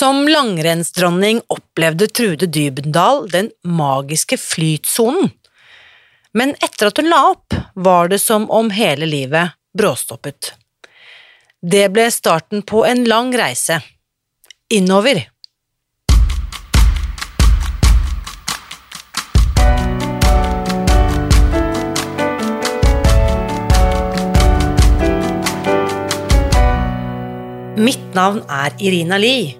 Som langrennsdronning opplevde Trude Dybendal den magiske flytsonen. Men etter at hun la opp, var det som om hele livet bråstoppet. Det ble starten på en lang reise. Innover. Mitt navn er Irina Lie.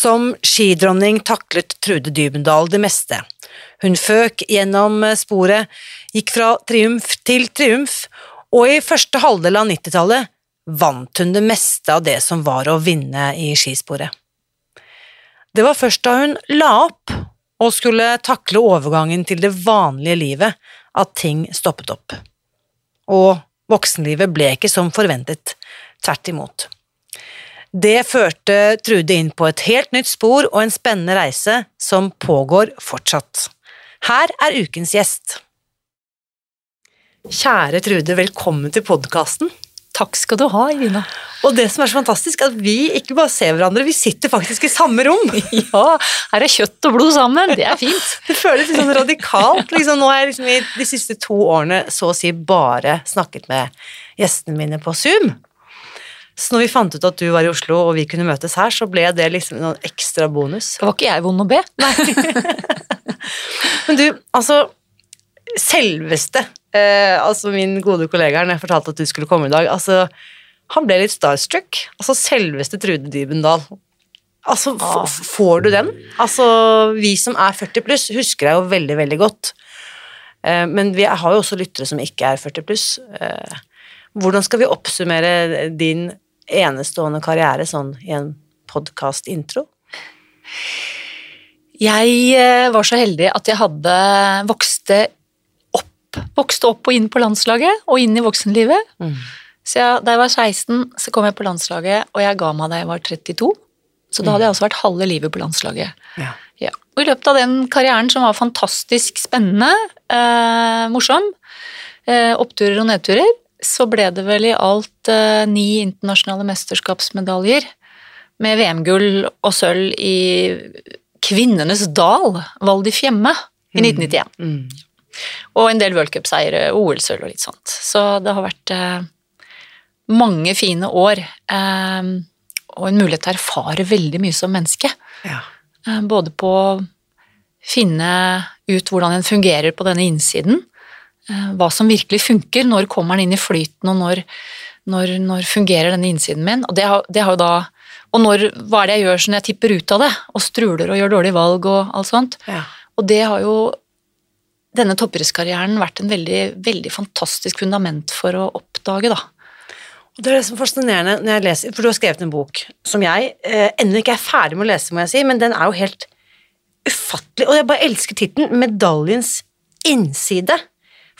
Som skidronning taklet Trude Dybendal det meste. Hun føk gjennom sporet, gikk fra triumf til triumf, og i første halvdel av 90-tallet vant hun det meste av det som var å vinne i skisporet. Det var først da hun la opp og skulle takle overgangen til det vanlige livet, at ting stoppet opp. Og voksenlivet ble ikke som forventet, tvert imot. Det førte Trude inn på et helt nytt spor og en spennende reise som pågår fortsatt. Her er ukens gjest. Kjære Trude, velkommen til podkasten. Takk skal du ha, Irina. Og det som er så fantastisk, at vi ikke bare ser hverandre, vi sitter faktisk i samme rom. Ja, her er kjøtt og blod sammen. Det er fint. Det føles litt sånn radikalt. Liksom, nå har jeg liksom i de siste to årene så å si bare snakket med gjestene mine på Zoom. Så når vi fant ut at du var i Oslo og vi kunne møtes her, så ble det liksom noen ekstra bonus. Det var ikke jeg vond å be. Nei. Men du, altså Selveste eh, altså min gode kollega her, når jeg fortalte at du skulle komme i dag, altså han ble litt starstruck. Altså selveste Trude Dybendal. Altså, ah. får du den? Altså, vi som er 40 pluss, husker deg jo veldig, veldig godt. Eh, men vi har jo også lyttere som ikke er 40 pluss. Eh, hvordan skal vi oppsummere din enestående karriere sånn i en podkast-intro? Jeg eh, var så heldig at jeg hadde vokste vokste opp og inn på landslaget og inn i voksenlivet. Mm. Så jeg, da jeg var 16, så kom jeg på landslaget, og jeg ga meg da jeg var 32. Så da hadde jeg også vært halve livet på landslaget. Ja. Ja. Og i løpet av den karrieren som var fantastisk spennende, eh, morsom, eh, oppturer og nedturer, så ble det vel i alt eh, ni internasjonale mesterskapsmedaljer med VM-gull og sølv i kvinnenes dal, Val di Fiemme, i 1991. Mm. Mm. Og en del worldcupseiere, OL-sølv og litt sånt. Så det har vært eh, mange fine år. Eh, og en mulighet til å erfare veldig mye som menneske. Ja. Eh, både på å finne ut hvordan en fungerer på denne innsiden. Eh, hva som virkelig funker. Når kommer den inn i flyten, og når, når, når fungerer denne innsiden min? Og det har, det har da og når, hva er det jeg gjør når jeg tipper ut av det, og struler og gjør dårlige valg og alt sånt. Ja. Og det har jo denne toppidrettskarrieren vært en veldig, veldig fantastisk fundament for å oppdage, da. Og det er det som er fascinerende når jeg leser, for du har skrevet en bok som jeg eh, ennå ikke er ferdig med å lese, må jeg si, men den er jo helt ufattelig, og jeg bare elsker tittelen 'Medaljens innside',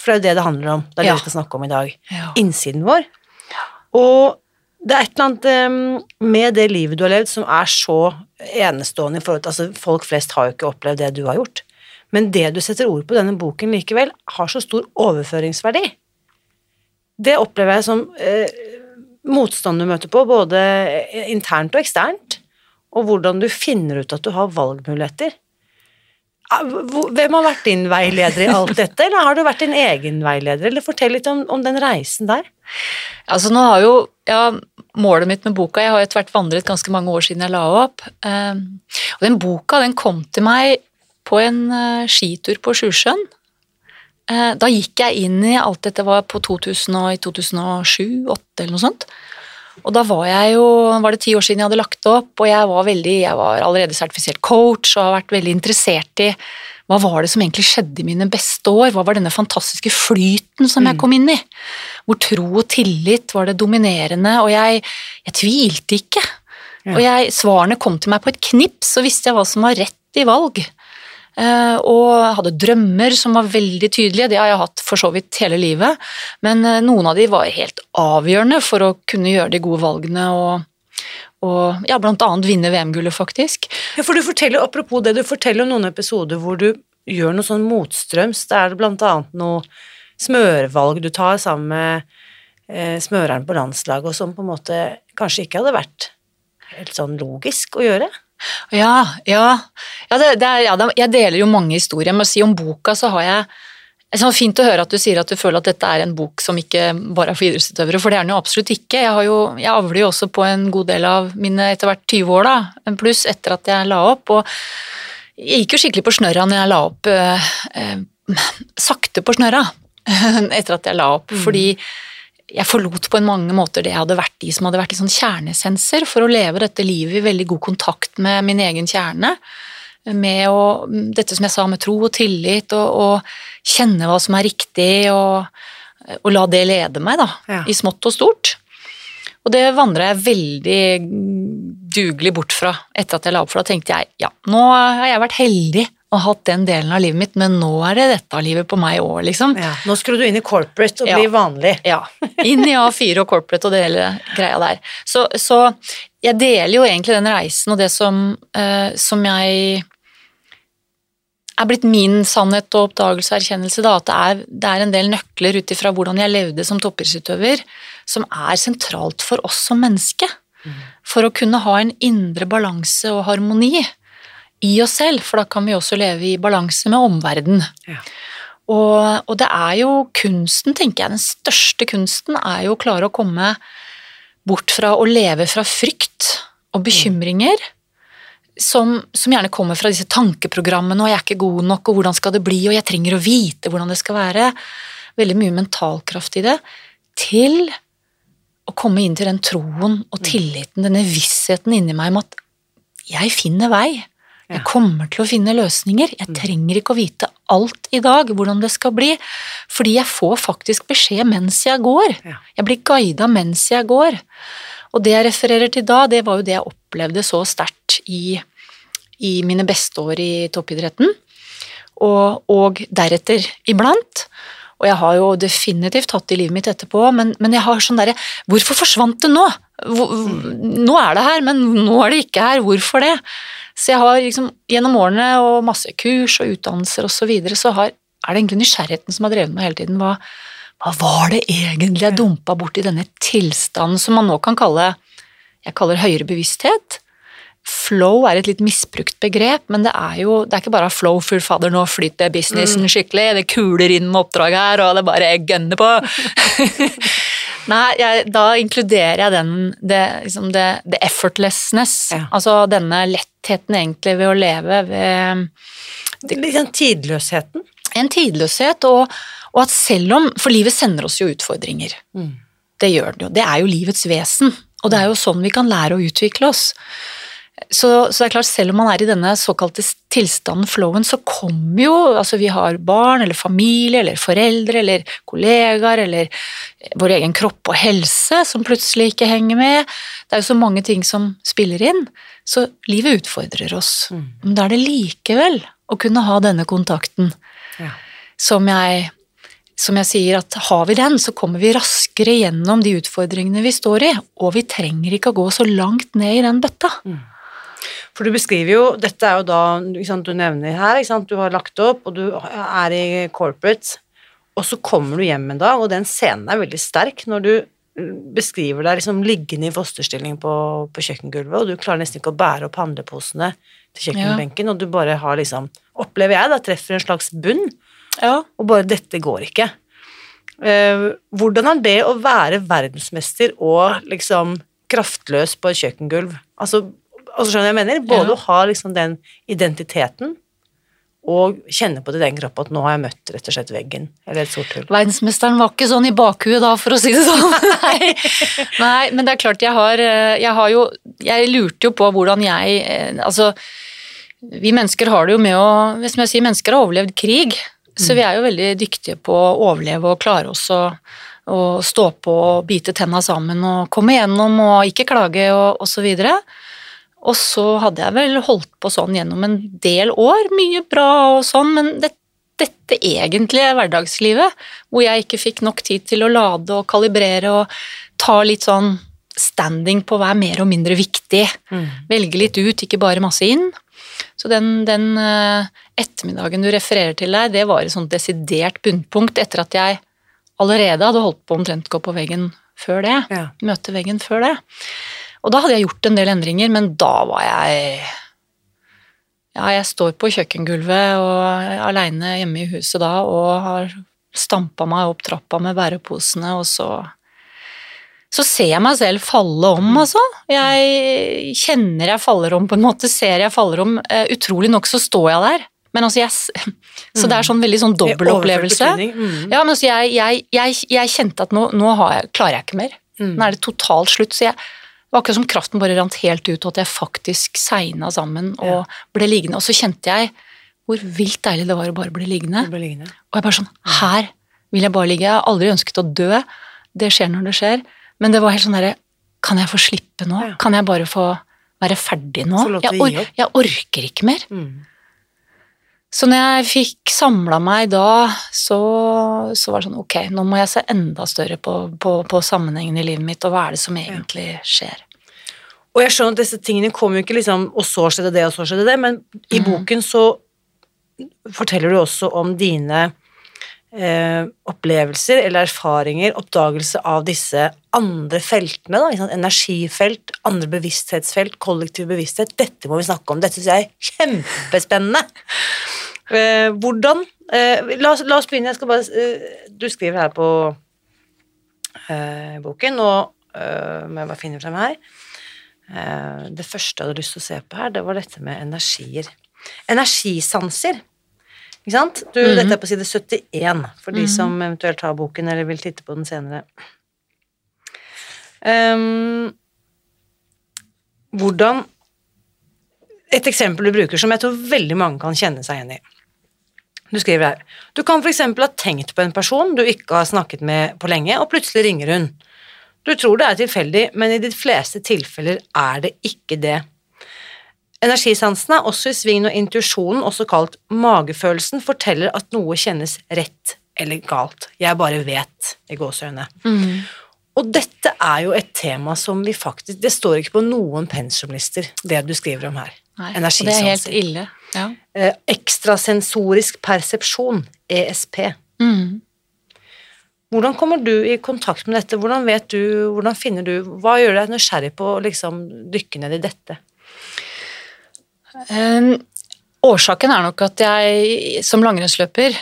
for det er jo det det handler om. Det er det ja. vi skal snakke om i dag. Ja. Innsiden vår. Og det er et eller annet um, med det livet du har levd som er så enestående i forhold til altså Folk flest har jo ikke opplevd det du har gjort. Men det du setter ord på denne boken likevel, har så stor overføringsverdi. Det opplever jeg som eh, motstand du møter på, både internt og eksternt, og hvordan du finner ut at du har valgmuligheter. Ah, hvem har vært din veileder i alt dette, eller har du vært din egen veileder? Eller Fortell litt om, om den reisen der. Altså nå har jo, ja, Målet mitt med boka Jeg har etter hvert vandret ganske mange år siden jeg la opp. Um, og den boka den kom til meg på en eh, skitur på Sjusjøen. Eh, da gikk jeg inn i alt dette var på 2000 og, i 2007-2008 eller noe sånt. Og da var jeg jo, var det ti år siden jeg hadde lagt opp, og jeg var, veldig, jeg var allerede sertifisert coach og har vært veldig interessert i hva var det som egentlig skjedde i mine beste år? Hva var denne fantastiske flyten som jeg kom inn i? Hvor tro og tillit var det dominerende, og jeg, jeg tvilte ikke. Og jeg, svarene kom til meg på et knips, så visste jeg hva som var rett i valg. Uh, og hadde drømmer som var veldig tydelige, det har jeg hatt for så vidt hele livet. Men uh, noen av de var helt avgjørende for å kunne gjøre de gode valgene og, og ja, blant annet vinne VM-gullet, faktisk. Ja, for du forteller, Apropos det, du forteller om noen episoder hvor du gjør noe sånn motstrøms. Det er blant annet noe smørvalg du tar sammen med eh, smøreren på landslaget, og som på en måte kanskje ikke hadde vært helt sånn logisk å gjøre? Ja, ja. ja, det, det er, ja jeg deler jo mange historier. Men å si om boka så har jeg det er fint å høre at du sier at du føler at dette er en bok som ikke bare er for idrettsutøvere, for det er den jo absolutt ikke. Jeg, jo, jeg avler jo også på en god del av mine etter hvert 20 år, da, pluss etter at jeg la opp. og Jeg gikk jo skikkelig på snørra når jeg la opp eh, eh, Sakte på snørra etter at jeg la opp, mm. fordi jeg forlot på en mange måter det jeg hadde vært i, som hadde vært i sånn kjernesenser, for å leve dette livet i veldig god kontakt med min egen kjerne med å, dette som jeg sa, med tro og tillit, og, og kjenne hva som er riktig, og, og la det lede meg, da, ja. i smått og stort. Og det vandra jeg veldig dugelig bort fra etter at jeg la opp, for da tenkte jeg ja, nå har jeg vært heldig og hatt den delen av livet mitt, men nå er det dette livet på meg òg, liksom. Ja, nå skulle du inn i corporate og ja. bli vanlig. Ja. Inn i A4 og corporate og det hele greia der. Så, så, jeg deler jo egentlig den reisen og det som, uh, som jeg er blitt min sannhet og oppdagelse og erkjennelse, da, at det er, det er, en del nøkler ut ifra hvordan jeg levde som toppidrettsutøver, som er sentralt for oss som menneske. Mm. For å kunne ha en indre balanse og harmoni i oss selv, for da kan vi også leve i balanse med omverdenen. Ja. Og, og, det er jo kunsten, tenker jeg, den største kunsten er jo å klare å komme bort fra å leve fra frykt og bekymringer. Mm som, som, gjerne kommer fra disse tankeprogrammene, og 'jeg er ikke god nok', og 'hvordan skal det bli', og 'jeg trenger å vite hvordan det skal være', veldig mye mentalkraft i det, til å komme inn til den troen og tilliten, denne vissheten inni meg om at jeg finner vei. Jeg kommer til å finne løsninger. Jeg mm. trenger ikke å vite alt i dag, hvordan det skal bli, fordi jeg får faktisk beskjed mens jeg går. Jeg blir guida mens jeg går. Og det jeg refererer til da, det var jo det jeg opplevde så sterkt i i mine beste år i toppidretten, og, og deretter iblant. Og jeg har jo definitivt hatt det i livet mitt etterpå, men, men jeg har sånn derre Hvorfor forsvant det nå? Nå er det her, men nå er det ikke her. Hvorfor det? Så jeg har liksom gjennom årene og masse kurs og utdannelser osv. Så, videre, så har, er det egentlig nysgjerrigheten som har drevet meg hele tiden. Hva, hva var det egentlig jeg dumpa bort i denne tilstanden som man nå kan kalle jeg kaller høyere bevissthet? Flow er et litt misbrukt begrep, men det er jo det er ikke bare flow full fader, nå flyter businessen mm. skikkelig, det kuler inn med oppdrag her, og det bare gønner på. Nei, jeg, da inkluderer jeg den det, liksom det, det effortlessness, ja. altså denne lettheten egentlig ved å leve ved Litt sånn tidløsheten? En tidløshet, og, og, at selv om For livet sender oss jo utfordringer. Mm. Det gjør det jo. Det er jo livets vesen, og det er jo sånn vi kan lære å utvikle oss. Så, så, det er klart, selv om man er i denne såkalte tilstanden, flowen, så kommer jo Altså, vi har barn eller familie eller foreldre eller kollegaer eller vår egen kropp og helse som plutselig ikke henger med. Det er jo så mange ting som spiller inn. Så livet utfordrer oss. Mm. Men da er det likevel å kunne ha denne kontakten ja. som jeg som jeg sier, at har vi den, så kommer vi raskere gjennom de utfordringene vi står i, og vi trenger ikke å gå så langt ned i den bøtta. Mm. For du beskriver jo Dette er jo da sant, du nevner her, du har lagt opp, og du er i corporate, og så kommer du hjem en dag, og den scenen er veldig sterk når du beskriver deg liksom liggende i fosterstilling på, på, kjøkkengulvet, og du klarer nesten ikke å bære opp handleposene til kjøkkenbenken, ja. og du bare har liksom Opplever jeg, da, treffer en slags bunn, ja. og bare 'Dette går ikke'. Uh, hvordan er det å være verdensmester og liksom kraftløs på et kjøkkengulv? Altså, Altså, skjønner jeg mener? Både ja. å ha liksom den identiteten og kjenne på det i den kroppen at nå har jeg møtt rett og slett veggen, eller et sort hull. Verdensmesteren var ikke sånn i bakhuet da, for å si det sånn. Nei. Nei, men det er klart jeg har, eh, jeg har jo Jeg lurte jo på hvordan jeg eh, Altså, vi mennesker har det jo med å Som jeg sier, mennesker har overlevd krig, så vi er jo veldig dyktige på å overleve og klare oss å stå på og bite tenna sammen og komme igjennom og ikke klage og, og så videre. Og så hadde jeg vel holdt på sånn gjennom en del år, mye bra og sånn, men det, dette egentlige hverdagslivet, hvor jeg ikke fikk nok tid til å lade og kalibrere og ta litt sånn standing på hva er mer og mindre viktig, Mm. velge litt ut, ikke bare masse inn. Så den, den eh, ettermiddagen du refererer til der, det var et sånt desidert bunnpunkt etter at jeg allerede hadde holdt på omtrent gå på veggen før det Ja. møte veggen før det. Og da hadde jeg gjort en del endringer, men da var jeg Ja, jeg står på kjøkkengulvet og aleine hjemme i huset da og har stampa meg opp trappa med bæreposene, og så så ser jeg meg selv falle om, altså. Jeg kjenner jeg faller om, på en måte. Ser jeg faller om. Eh, utrolig nok så står jeg der. Men altså, jeg Så det er sånn veldig sånn dobbeltopplevelse. Mm. Ja, men altså, jeg, jeg, jeg, jeg kjente at nå, nå har jeg, klarer jeg ikke mer. Mm. Nå er det totalt slutt. Så jeg, det var akkurat som kraften bare rant helt ut, og at jeg faktisk segna sammen og ble liggende. Og så kjente jeg hvor vilt deilig det var å bare bli liggende. Ble liggende. Og jeg bare sånn Her vil jeg bare ligge. Jeg har aldri ønsket å dø. Det skjer når det skjer. Men det var helt sånn derre Kan jeg få slippe nå? Ja. Kan jeg bare få være ferdig nå? Jeg, or jeg orker ikke mer. Mm. Så når jeg fikk samla meg da, så, så var det sånn ok, nå må jeg se enda større på, på, på sammenhengen i livet mitt, og hva er det som egentlig skjer. Og jeg skjønner at disse tingene kommer jo ikke liksom Og så skjedde det, og så skjedde det, men i mm. boken så forteller du også om dine eh, opplevelser eller erfaringer, oppdagelse av disse andre feltene, da, liksom energifelt, andre bevissthetsfelt, kollektiv bevissthet. Dette må vi snakke om. Dette syns jeg er kjempespennende. Eh, hvordan eh, la, oss, la oss begynne. Jeg skal bare eh, Du skriver her på eh, boken, og eh, må jeg bare finne frem her. Eh, det første jeg hadde lyst til å se på her, det var dette med energier. Energisanser. Ikke sant? Du, Mhm. Dette er på side 71, for de som eventuelt har boken eller vil titte på den senere. Um, hvordan Et eksempel du bruker som jeg tror veldig mange kan kjenne seg igjen i. Du skriver her Du kan f.eks. ha tenkt på en person du ikke har snakket med på lenge, og plutselig ringer hun. Du tror det er tilfeldig, men i de fleste tilfeller er det ikke det. Energisansen er også i sving når intuisjonen, også kalt magefølelsen, forteller at noe kjennes rett eller galt. Jeg bare vet, i gåseøyne. Og dette er jo et tema som vi faktisk Det står ikke på noen pensumlister, det du skriver om her. Nei, og det er helt ille. Ja. Eh, ekstrasensorisk persepsjon, ESP. Mm. Hvordan kommer du i kontakt med dette? Hvordan vet du, hvordan finner du Hva gjør deg nysgjerrig på å liksom dykke ned i dette? Eh, årsaken er nok at jeg som langrennsløper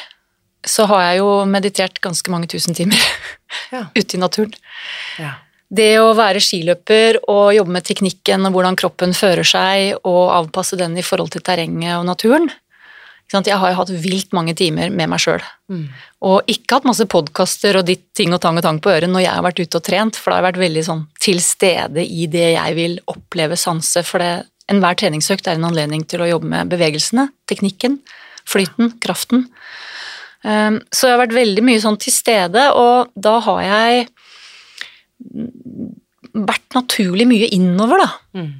så har jeg jo meditert ganske mange tusen timer Ja. ute i naturen. ja. Det å være skiløper og jobbe med teknikken og hvordan kroppen fører seg, og avpasse den i forhold til terrenget og naturen? Jeg har jo hatt vilt mange timer med meg sjøl. Mm. Og ikke hatt masse podkaster og ditt ting og tang og tang på øret når jeg har vært ute og trent, for da har jeg vært veldig sånn til stede i det jeg vil oppleve, sanse. For det, enhver treningsøkt er en anledning til å jobbe med bevegelsene, teknikken, flyten, kraften. Um, så jeg har vært veldig mye sånn til stede, og da har jeg vært naturlig mye innover, da. Mm.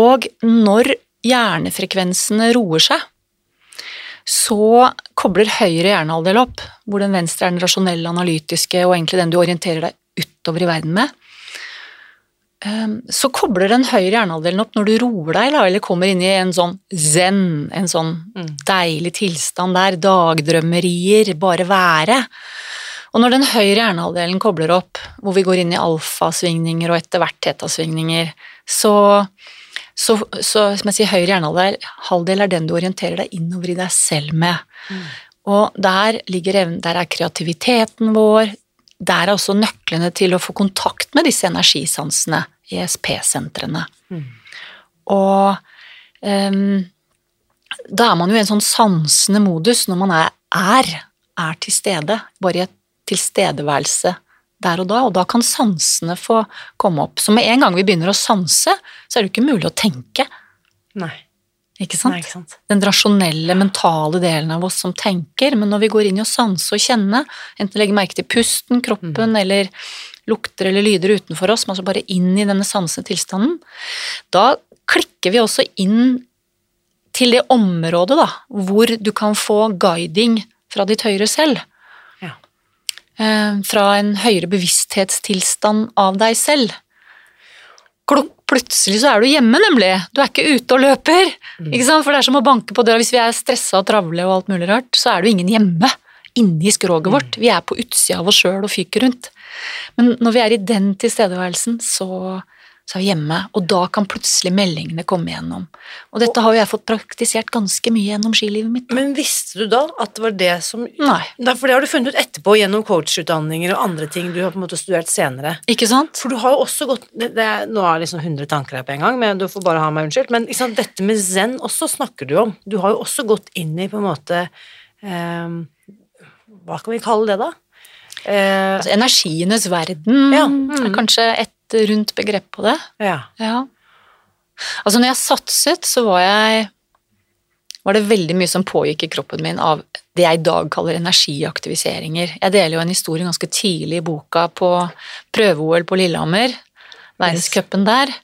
Og når hjernefrekvensene roer seg, så kobler høyre hjernehalvdel opp, hvor den venstre er den rasjonelle, analytiske og egentlig den du orienterer deg utover i verden med. Ehm, Så kobler den høyre hjernehalvdelen opp når du roer deg, eller kommer inn i en sånn zen, en sånn Mm. deilig tilstand der, dagdrømmerier, bare være. Og når den høyre hjernehalvdelen kobler opp, hvor vi går inn i alfasvingninger og etter hvert tetasvingninger, så, så, så som jeg sier, høyre hjernehalvdel halvdel er den du orienterer deg innover i deg selv med. Og der, ligger, der er kreativiteten vår, der er også nøklene til å få kontakt med disse energisansene, ESP-sentrene. Og um, da er man jo i en sånn sansende modus når man er, er, er til stede, bare i et tilstedeværelse der og da, og da kan sansene få komme opp. Så med en gang vi begynner å sanse, så er det jo ikke mulig å tenke. Nei. Ikke sant? Nei, ikke sant. Den rasjonelle, mentale delen av oss som tenker, men når vi går inn i å sanse og kjenne, enten legge merke til pusten, kroppen eller lukter eller lyder utenfor oss, men altså bare inn i denne sansende tilstanden, da klikker vi også inn til det området da, hvor du kan få guiding fra ditt høyre selv. Ja. Eh, Fra en høyere bevissthetstilstand av deg selv. Plutselig så er du hjemme, nemlig. Du er ikke ute og løper. Ikke sant? For det er som å banke på døra. Hvis vi er stressa og travle og alt mulig rart, så er det jo ingen hjemme inni skroget vårt. Vi er på utsida av oss sjøl og fyker rundt. Men når vi er i den tilstedeværelsen, så, så er vi hjemme, og da kan plutselig meldingene komme igjennom. Og dette har jo jeg fått praktisert ganske mye gjennom skilivet mitt. Men visste du da at det var det som Nei, Nei, For det har du funnet ut etterpå gjennom coachutdanninger og andre ting du har på en måte studert senere. ikke sant? For du har jo også gått det, det Nå er det liksom 100 tanker her på en gang, men du får bare ha meg unnskyldt. Men liksom, dette med zen også snakker du om. Du har jo også gått inn i på en måte eh, Hva kan vi kalle det, da? Eh, Altså, energienes verden Ja, mm. er kanskje et rundt begrep på det. ja. Ja. Altså, når jeg satset, så var jeg var det veldig mye som pågikk i kroppen min av det jeg i dag kaller energiaktiviseringer. Jeg deler jo en historie ganske tidlig i boka på prøve-OL på Lillehammer, verdenscupen der,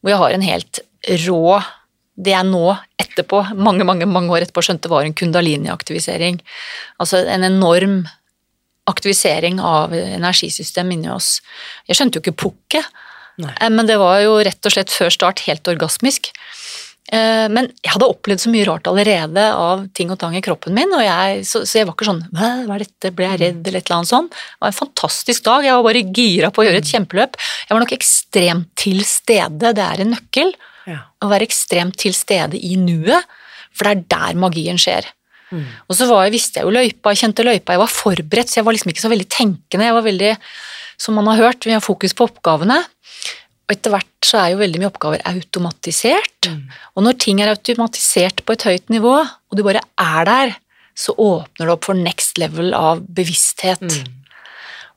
hvor jeg har en helt rå det jeg nå etterpå, mange mange, mange år etterpå skjønte var en kundalini-aktivisering. Altså en enorm aktivisering av energisystem inni oss. Jeg skjønte jo ikke pukket, Eh, men det var jo rett og slett før start helt orgasmisk. Eh, Men jeg hadde opplevd så mye rart allerede av ting og tang i kroppen min, og jeg, så, så jeg var ikke sånn hva er dette, ble jeg redd, eller et eller annet sånt. Det var en fantastisk dag, jeg var bare gira på å gjøre et kjempeløp. Jeg var nok ekstremt til stede, det er en nøkkel. ja. Å være ekstremt til stede i nuet, for det er der magien skjer. Mm. Og så var jeg, visste jeg jo løypa, jeg kjente løypa, jeg var forberedt, så jeg var liksom ikke så veldig tenkende. Jeg var veldig, som man har hørt, vi har fokus på oppgavene. Og etter hvert så er jo veldig mye oppgaver automatisert. Mm. Og når ting er automatisert på et høyt nivå, og du bare er der, så åpner det opp for next level av bevissthet. Mm.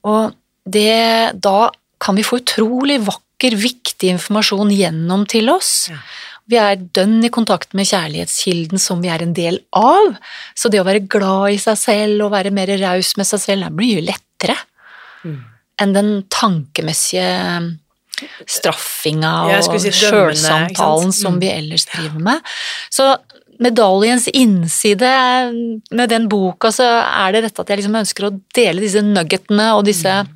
Og det, da kan vi få utrolig vakker, viktig informasjon gjennom til oss. Ja. Vi er dønn i kontakt med kjærlighetskilden som vi er en del av. Så det å være glad i seg selv og være mer raus med seg selv er mye lettere Mm. enn den tankemessige straffinga og si sjølsamtalen som Mm. vi ellers driver med. Så medaljens innside med den boka, så er det dette at jeg liksom ønsker å dele disse nuggetene og disse Mm.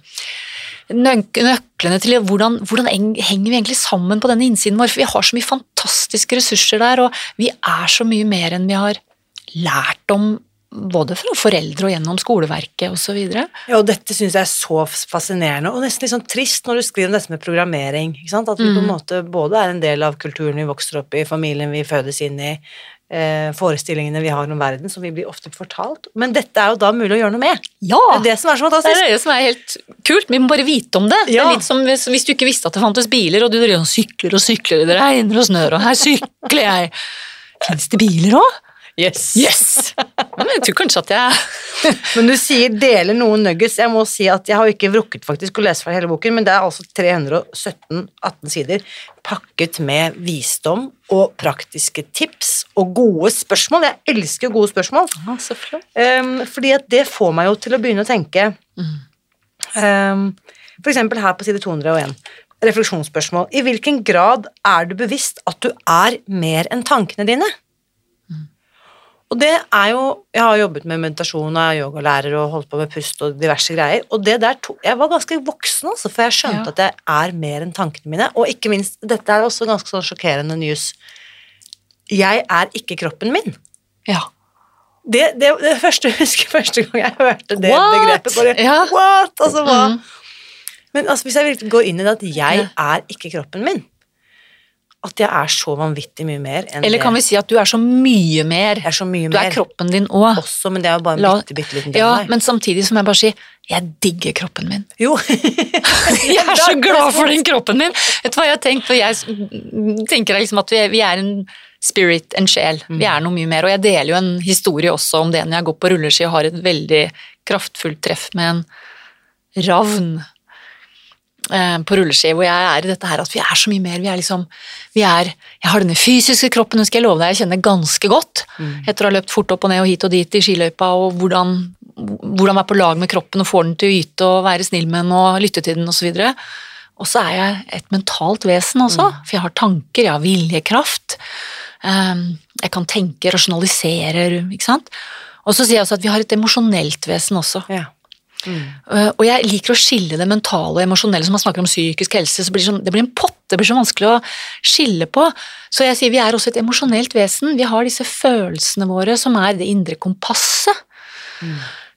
Nøk nøklene til hvordan, hvordan henger vi egentlig sammen på denne innsiden vår, for vi har så mye fantastiske ressurser der, og vi er så mye mer enn vi har lært om både fra foreldre og gjennom skoleverket osv. Ja, og dette syns jeg er så fascinerende, og nesten litt sånn trist når du skriver om dette med programmering. ikke sant? At vi på en Mm. måte både er en del av kulturen vi vokser opp i, familien vi fødes inn i, forestillingene vi har om verden, som vi blir ofte fortalt. Men dette er jo da mulig å gjøre noe med. Ja! Det er det som er så fantastisk. Det er det som er helt kult. Vi må bare vite om det. Det er litt som hvis, hvis du ikke visste at det fantes biler, og du driver og sykler og sykler, det regner og snør, og her sykler jeg. Fins det biler òg? Yes. Yes! Men jeg tror kanskje at jeg Men du sier 'deler noen nuggets. Jeg må si at jeg har ikke vrukket faktisk å lese fra hele boken, men det er altså 317-18 sider pakket med visdom og praktiske tips og gode spørsmål. Jeg elsker gode spørsmål. Ah, så flott. Um, fordi at det får meg jo til å begynne å tenke um, For eksempel her på side 201. Refleksjonsspørsmål. I hvilken grad er du bevisst at du er mer enn tankene dine? Og det er jo Jeg har jobbet med meditasjon og er yogalærer og holdt på med pust og diverse greier, og det der to, Jeg var ganske voksen, altså, for jeg skjønte Ja. at jeg er mer enn tankene mine, og ikke minst Dette er også ganske sånn sjokkerende news. Jeg er ikke kroppen min. Ja. Det, det, det første, jeg husker første gang jeg hørte det What? begrepet. Bare, Ja. What? Altså, hva? Mm. Men altså, hvis jeg virkelig går inn i det at jeg Ja. er ikke kroppen min At jeg er så vanvittig mye mer enn Eller kan det. vi si at du er så mye mer? Er så mye Du er kroppen din òg. også, men det er jo bare en La- bitte, bitte liten del Ja, men samtidig som jeg bare sier jeg digger kroppen min. Jo. Jeg er så glad for den kroppen min! Vet du hva jeg har tenkt? For jeg tenker liksom at vi vi er en spirit en sjel. Vi er noe mye mer. Og jeg deler jo en historie også om det når jeg går på rulleski og har et veldig kraftfullt treff med en ravn eh, på rulleski, hvor jeg er i dette her at vi er så mye mer. Vi er liksom vi er, Jeg har denne fysiske kroppen, den skal jeg love deg, jeg kjenner ganske godt. Etter å ha løpt fort opp og ned og hit og dit i skiløypa, og hvordan, hvordan være på lag med kroppen og få den til å yte og være snill med den og lytte til den osv. Og så er jeg et mentalt vesen også, for jeg har tanker, jeg har viljekraft. Um, jeg kan tenke, rasjonalisere, ikke sant. Og så sier jeg også at vi har et emosjonelt vesen også. Ja. Mm. og jeg liker å skille det mentale og emosjonelle, som man snakker om psykisk helse. så blir det, sånn, det blir en pott, det blir så vanskelig å skille på. Så jeg sier vi er også et emosjonelt vesen. Vi har disse følelsene våre som er det indre kompasset.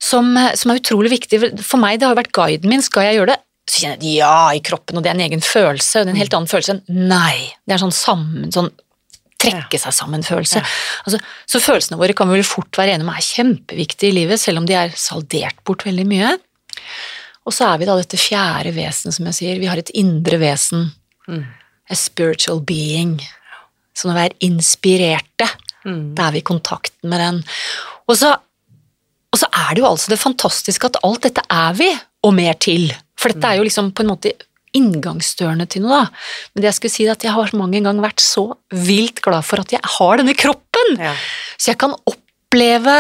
Som, som er utrolig viktig. For meg, det har vært guiden min. Skal jeg gjøre det? Så kjenner jeg ja i kroppen, og det er en egen følelse. Og det er en helt annen følelse enn nei. Det er sånn sammen, sånn trekke seg sammen-følelse. Altså, så følelsene våre kan vi vel fort være enige om er kjempeviktige i livet, selv om de er saldert bort veldig mye. Og så er vi da dette fjerde vesen, som jeg sier. Vi har et indre vesen. A spiritual being. Så når vi er inspirerte, da er vi i kontakt med den. Og så, og så er det jo altså det fantastiske at alt dette er vi, og mer til. For dette er jo liksom på en måte inngangsdørene til noe, da. Men det jeg skulle si er at jeg har mange ganger vært så vilt glad for at jeg har denne kroppen! Ja. Så jeg kan oppleve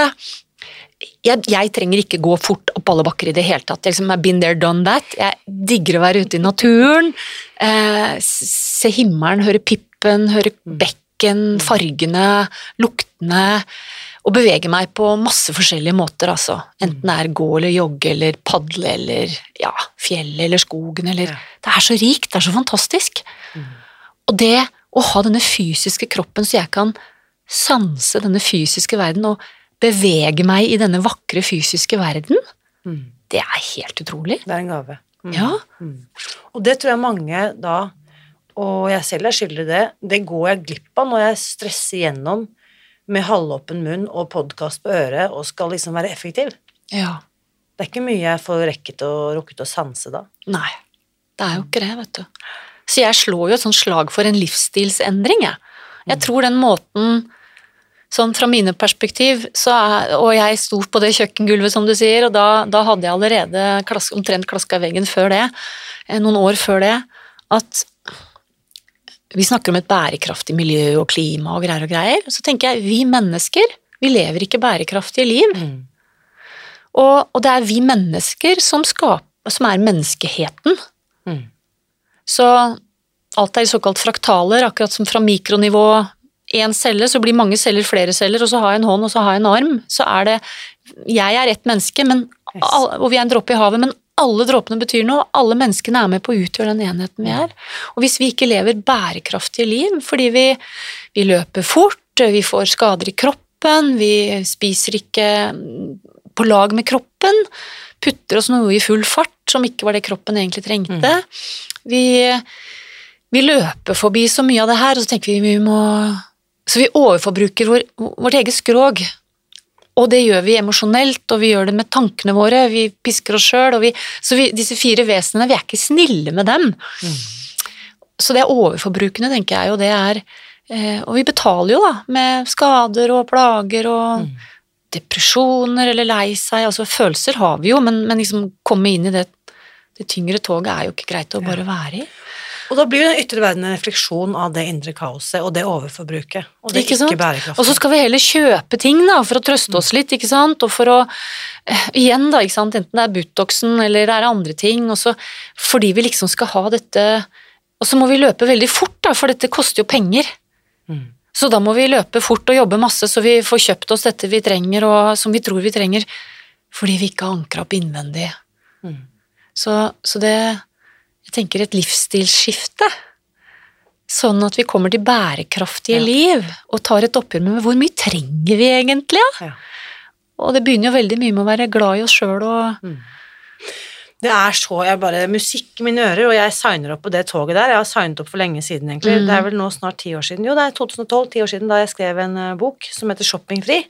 jeg, jeg trenger ikke gå fort opp alle bakker i det hele tatt. Jeg liksom, I've been there, done that. Jeg digger å være ute i naturen. Eh, se himmelen, høre pippen, høre bekken, fargene, luktene. Og bevege meg på masse forskjellige måter, altså. Enten det er gå eller jogge eller padle eller ja, fjellet eller skogen eller Ja. Det er så rikt, det er så fantastisk. Og det å ha denne fysiske kroppen så jeg kan sanse denne fysiske verden og bevege meg i denne vakre fysiske verden, det er helt utrolig. Det er en gave. Mm. Ja. Og det tror jeg mange da, og jeg selv er skyldig i det, det går jeg glipp av når jeg stresser gjennom med halvåpen munn og podkast på øret og skal liksom være effektiv. ja. Det er ikke mye jeg får rekket og rukket å sanse da. Nei, det er jo ikke det, vet du. Så jeg slår jo et sånt slag for en livsstilsendring, jeg. Jeg tror den måten Sånn fra mine perspektiv, så er, og jeg sto på det kjøkkengulvet som du sier, og da, da hadde jeg allerede klask, omtrent klaska veggen før det, eh, noen år før det, at vi snakker om et bærekraftig miljø og klima og greier og greier, så tenker jeg vi mennesker, vi lever ikke bærekraftige liv. Og, og det er vi mennesker som, skaper, som er menneskeheten. Mm. Så alt er såkalt fraktaler, akkurat som fra mikronivå én celle, så blir mange celler flere celler, og så har jeg en hånd, og så har jeg en arm. Så er det Jeg er ett menneske, men, Yes. og vi er en dråpe i havet, men alle dråpene betyr noe, alle menneskene er med på å utgjøre den enheten vi er. Og hvis vi ikke lever bærekraftige liv, fordi vi, vi løper fort, vi får skader i kroppen, vi spiser ikke på lag med kroppen, putter oss noe i full fart som ikke var det kroppen egentlig trengte. Vi, vi løper forbi så mye av det her, og så tenker vi vi må Så vi overforbruker vår, vårt eget skrog. Og det gjør vi emosjonelt, og vi gjør det med tankene våre, vi pisker oss sjøl, Så vi, disse fire vesenene, vi er ikke snille med dem. Så det er overforbrukende, tenker jeg, og det er eh, Og vi betaler jo, da, med skader og plager og depresjoner eller lei seg. Altså følelser har vi jo, men, men liksom komme inn i det, det tyngre toget er jo ikke greit å bare være i. Og da blir den ytre verden en refleksjon av det indre kaoset og det overforbruket. Og det Ikke ikke bærekraftige. Og så skal vi heller kjøpe ting da, for å trøste oss litt, ikke sant, og for å eh, Igjen, da, ikke sant, enten det er Butoxen eller det er andre ting, og så fordi vi liksom skal ha dette Og så må vi løpe veldig fort, da, for dette koster jo penger. Mm. Så da må vi løpe fort og jobbe masse, så vi får kjøpt oss dette vi trenger, og som vi tror vi trenger, fordi vi ikke har ankra opp innvendig. Mm. Så, så det Jeg tenker et livsstilsskifte. Sånn at vi kommer til bærekraftige Ja. liv, og tar et oppgjør med hvor mye trenger vi egentlig? Ja? Ja. Og det begynner jo veldig mye med å være glad i oss sjøl og Det er så jeg bare Musikk i mine ører, og jeg signer opp på det toget der. Jeg har signet opp for lenge siden, egentlig. Mm. Det er vel nå snart ti år siden. Jo, det er 2012, ti år siden, da jeg skrev en eh, bok som heter Shoppingfri.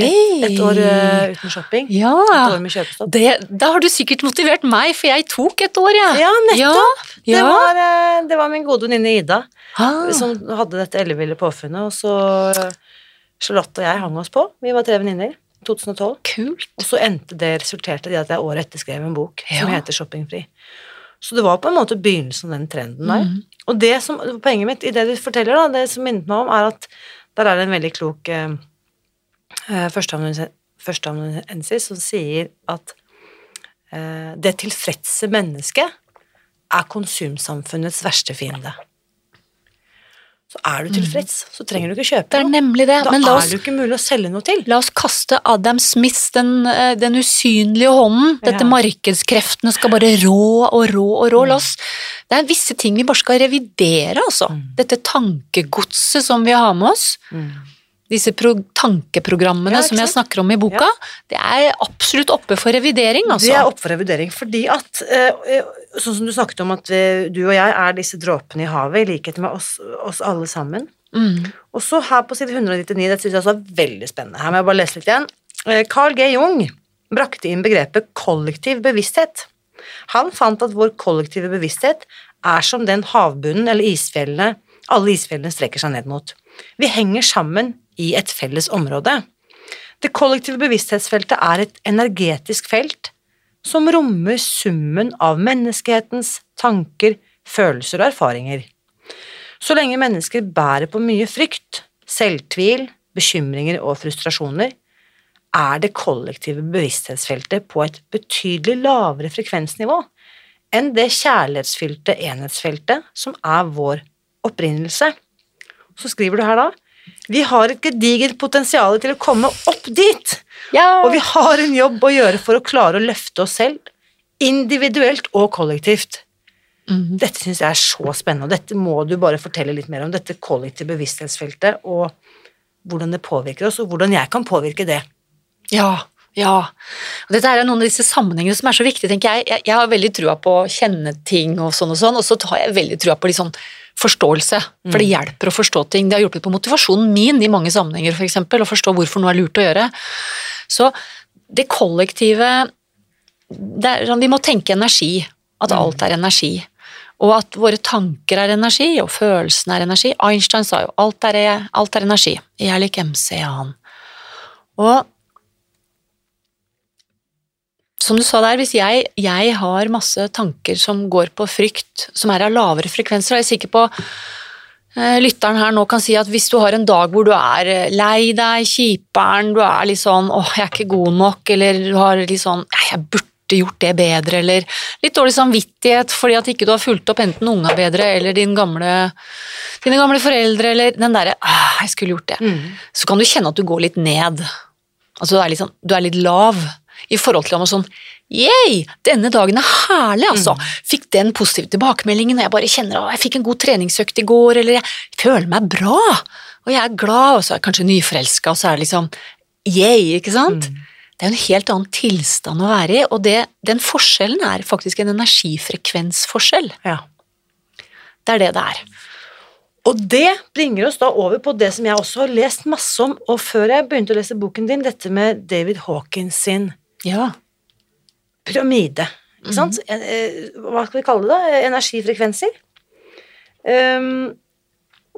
Et, et år uh, uten shopping. Et år med kjøpestopp. Det, da har du sikkert motivert meg, for jeg tok et år, jeg. Ja, nettopp! Ja, Det, var, uh, det var min gode venninne Ida Ah, som hadde dette elleville påfunnet, og så eh, Charlotte og jeg hang oss på. Vi var tre venninner. 2012. kult. Og så endte det resulterte i at jeg året etter skrev en bok som heter Shoppingfri. Så det var på en måte begynnelsen av den trenden der. Mm. Og det som, poenget mitt i det du forteller, da, det som minnet meg om, er at der er det en veldig klok eh, førsteamanuensis førsteamanuensis som sier at eh, det tilfredse mennesket er konsumsamfunnets verste fiende. Så er du tilfreds, så trenger du ikke kjøpe Det er nemlig det. Da Men la er oss, det ikke mulig å selge noe til. la oss kaste Adam Smith, den, eh, den usynlige hånden. Dette Ja. markedskreftene skal bare rå og rå og rå. La oss, det er visse ting vi bare skal revidere, altså. Mm. Dette tankegodset som vi har med oss. Disse pro tankeprogrammene Ja, som jeg snakker om i boka, det er absolutt oppe for revidering, altså. Det er oppe for revidering, fordi at eh, eh, Sånn som du snakket om at eh, du og jeg er disse dråpene i havet, i likhet med oss, oss alle sammen. Mm. Og så her på side 199, det synes jeg også er veldig spennende. Her må jeg bare lese litt igjen. Carl G. Jung brakte inn begrepet kollektiv bevissthet. Han fant at vår kollektive bevissthet er som den havbunnen eller isfjellene alle isfjellene strekker seg ned mot. Vi henger sammen i et felles område. Det kollektive bevissthetsfeltet er et energetisk felt som rommer summen av menneskehetens tanker, følelser og erfaringer. Så lenge mennesker bærer på mye frykt, selvtvil, bekymringer og frustrasjoner, er det kollektive bevissthetsfeltet på et betydelig lavere frekvensnivå enn det kjærlighetsfylte enhetsfeltet som er vår opprinnelse. Så skriver du her da vi har et gedigent potensial til å komme opp dit. Ja. Og vi har en jobb å gjøre for å klare å løfte oss selv, individuelt og kollektivt. Mhm. Dette syns jeg er så spennende, og dette må du bare fortelle litt mer om. Dette kollektive bevissthetsfeltet, og hvordan det påvirker oss, og hvordan jeg kan påvirke det. Ja, ja. Og dette er noen av disse sammenhengene som er så viktige, tenker jeg. Jeg, jeg har veldig trua på å kjenne ting og sånn og sånn, og så har jeg veldig trua på litt sånn forståelse. For det hjelper å forstå ting. Det har hjulpet på motivasjonen min i mange sammenhenger, for eksempel, å forstå hvorfor noe er lurt å gjøre. Så det kollektive det er, sånn, Vi må tenke energi. At alt er energi. Og at våre tanker er energi, og følelsene er energi. Einstein sa jo alt er, alt er energi. Jeg er lik MC, han. Og som du sa der, hvis jeg, jeg har masse tanker som går på frykt, som er av lavere frekvenser, og jeg er sikker på eh, lytteren her nå kan si at hvis du har en dag hvor du er eh, lei deg, kjiperen, du er litt sånn 'åh, jeg er ikke god nok', eller du har litt sånn 'jeg burde gjort det bedre', eller litt dårlig samvittighet fordi at ikke du har fulgt opp enten unga bedre eller din gamle, dine gamle foreldre, eller den derre 'ah, jeg skulle gjort det', så kan du kjenne at du går litt ned. Altså du er litt, sånn, du er litt lav i forhold til noe sånn Yay, denne dagen er herlig, altså. Fikk den positive tilbakemeldingen, og jeg bare kjenner at jeg fikk en god treningsøkt i går, eller jeg føler meg bra, og jeg er glad, og så er jeg kanskje nyforelska, og så er det liksom yay, ikke sant? Det er jo en helt annen tilstand å være i, og det, den forskjellen er faktisk en energifrekvensforskjell. Ja. Det er det det er. Og det bringer oss da over på det som jeg også har lest masse om, og før jeg begynte å lese boken din, dette med David Hawkins sin Ja. pyramide. Ikke sant? Mm -hmm. Hva skal vi kalle det? Energifrekvenser. Um,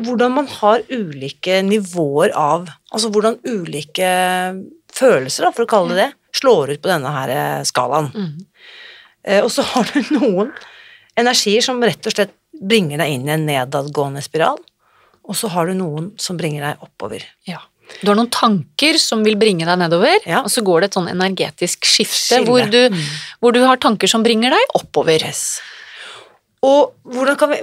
hvordan man har ulike nivåer av Altså hvordan ulike følelser, da, for å kalle det det, slår ut på denne her eh, skalaen. uh, og så har du noen energier som rett og slett bringer deg inn i en nedadgående spiral, og så har du noen som bringer deg oppover. Ja. Du har noen tanker som vil bringe deg nedover, Ja. og så går det et sånn energetisk skifte hvor du, hvor du har tanker som bringer deg oppover. Og hvordan kan vi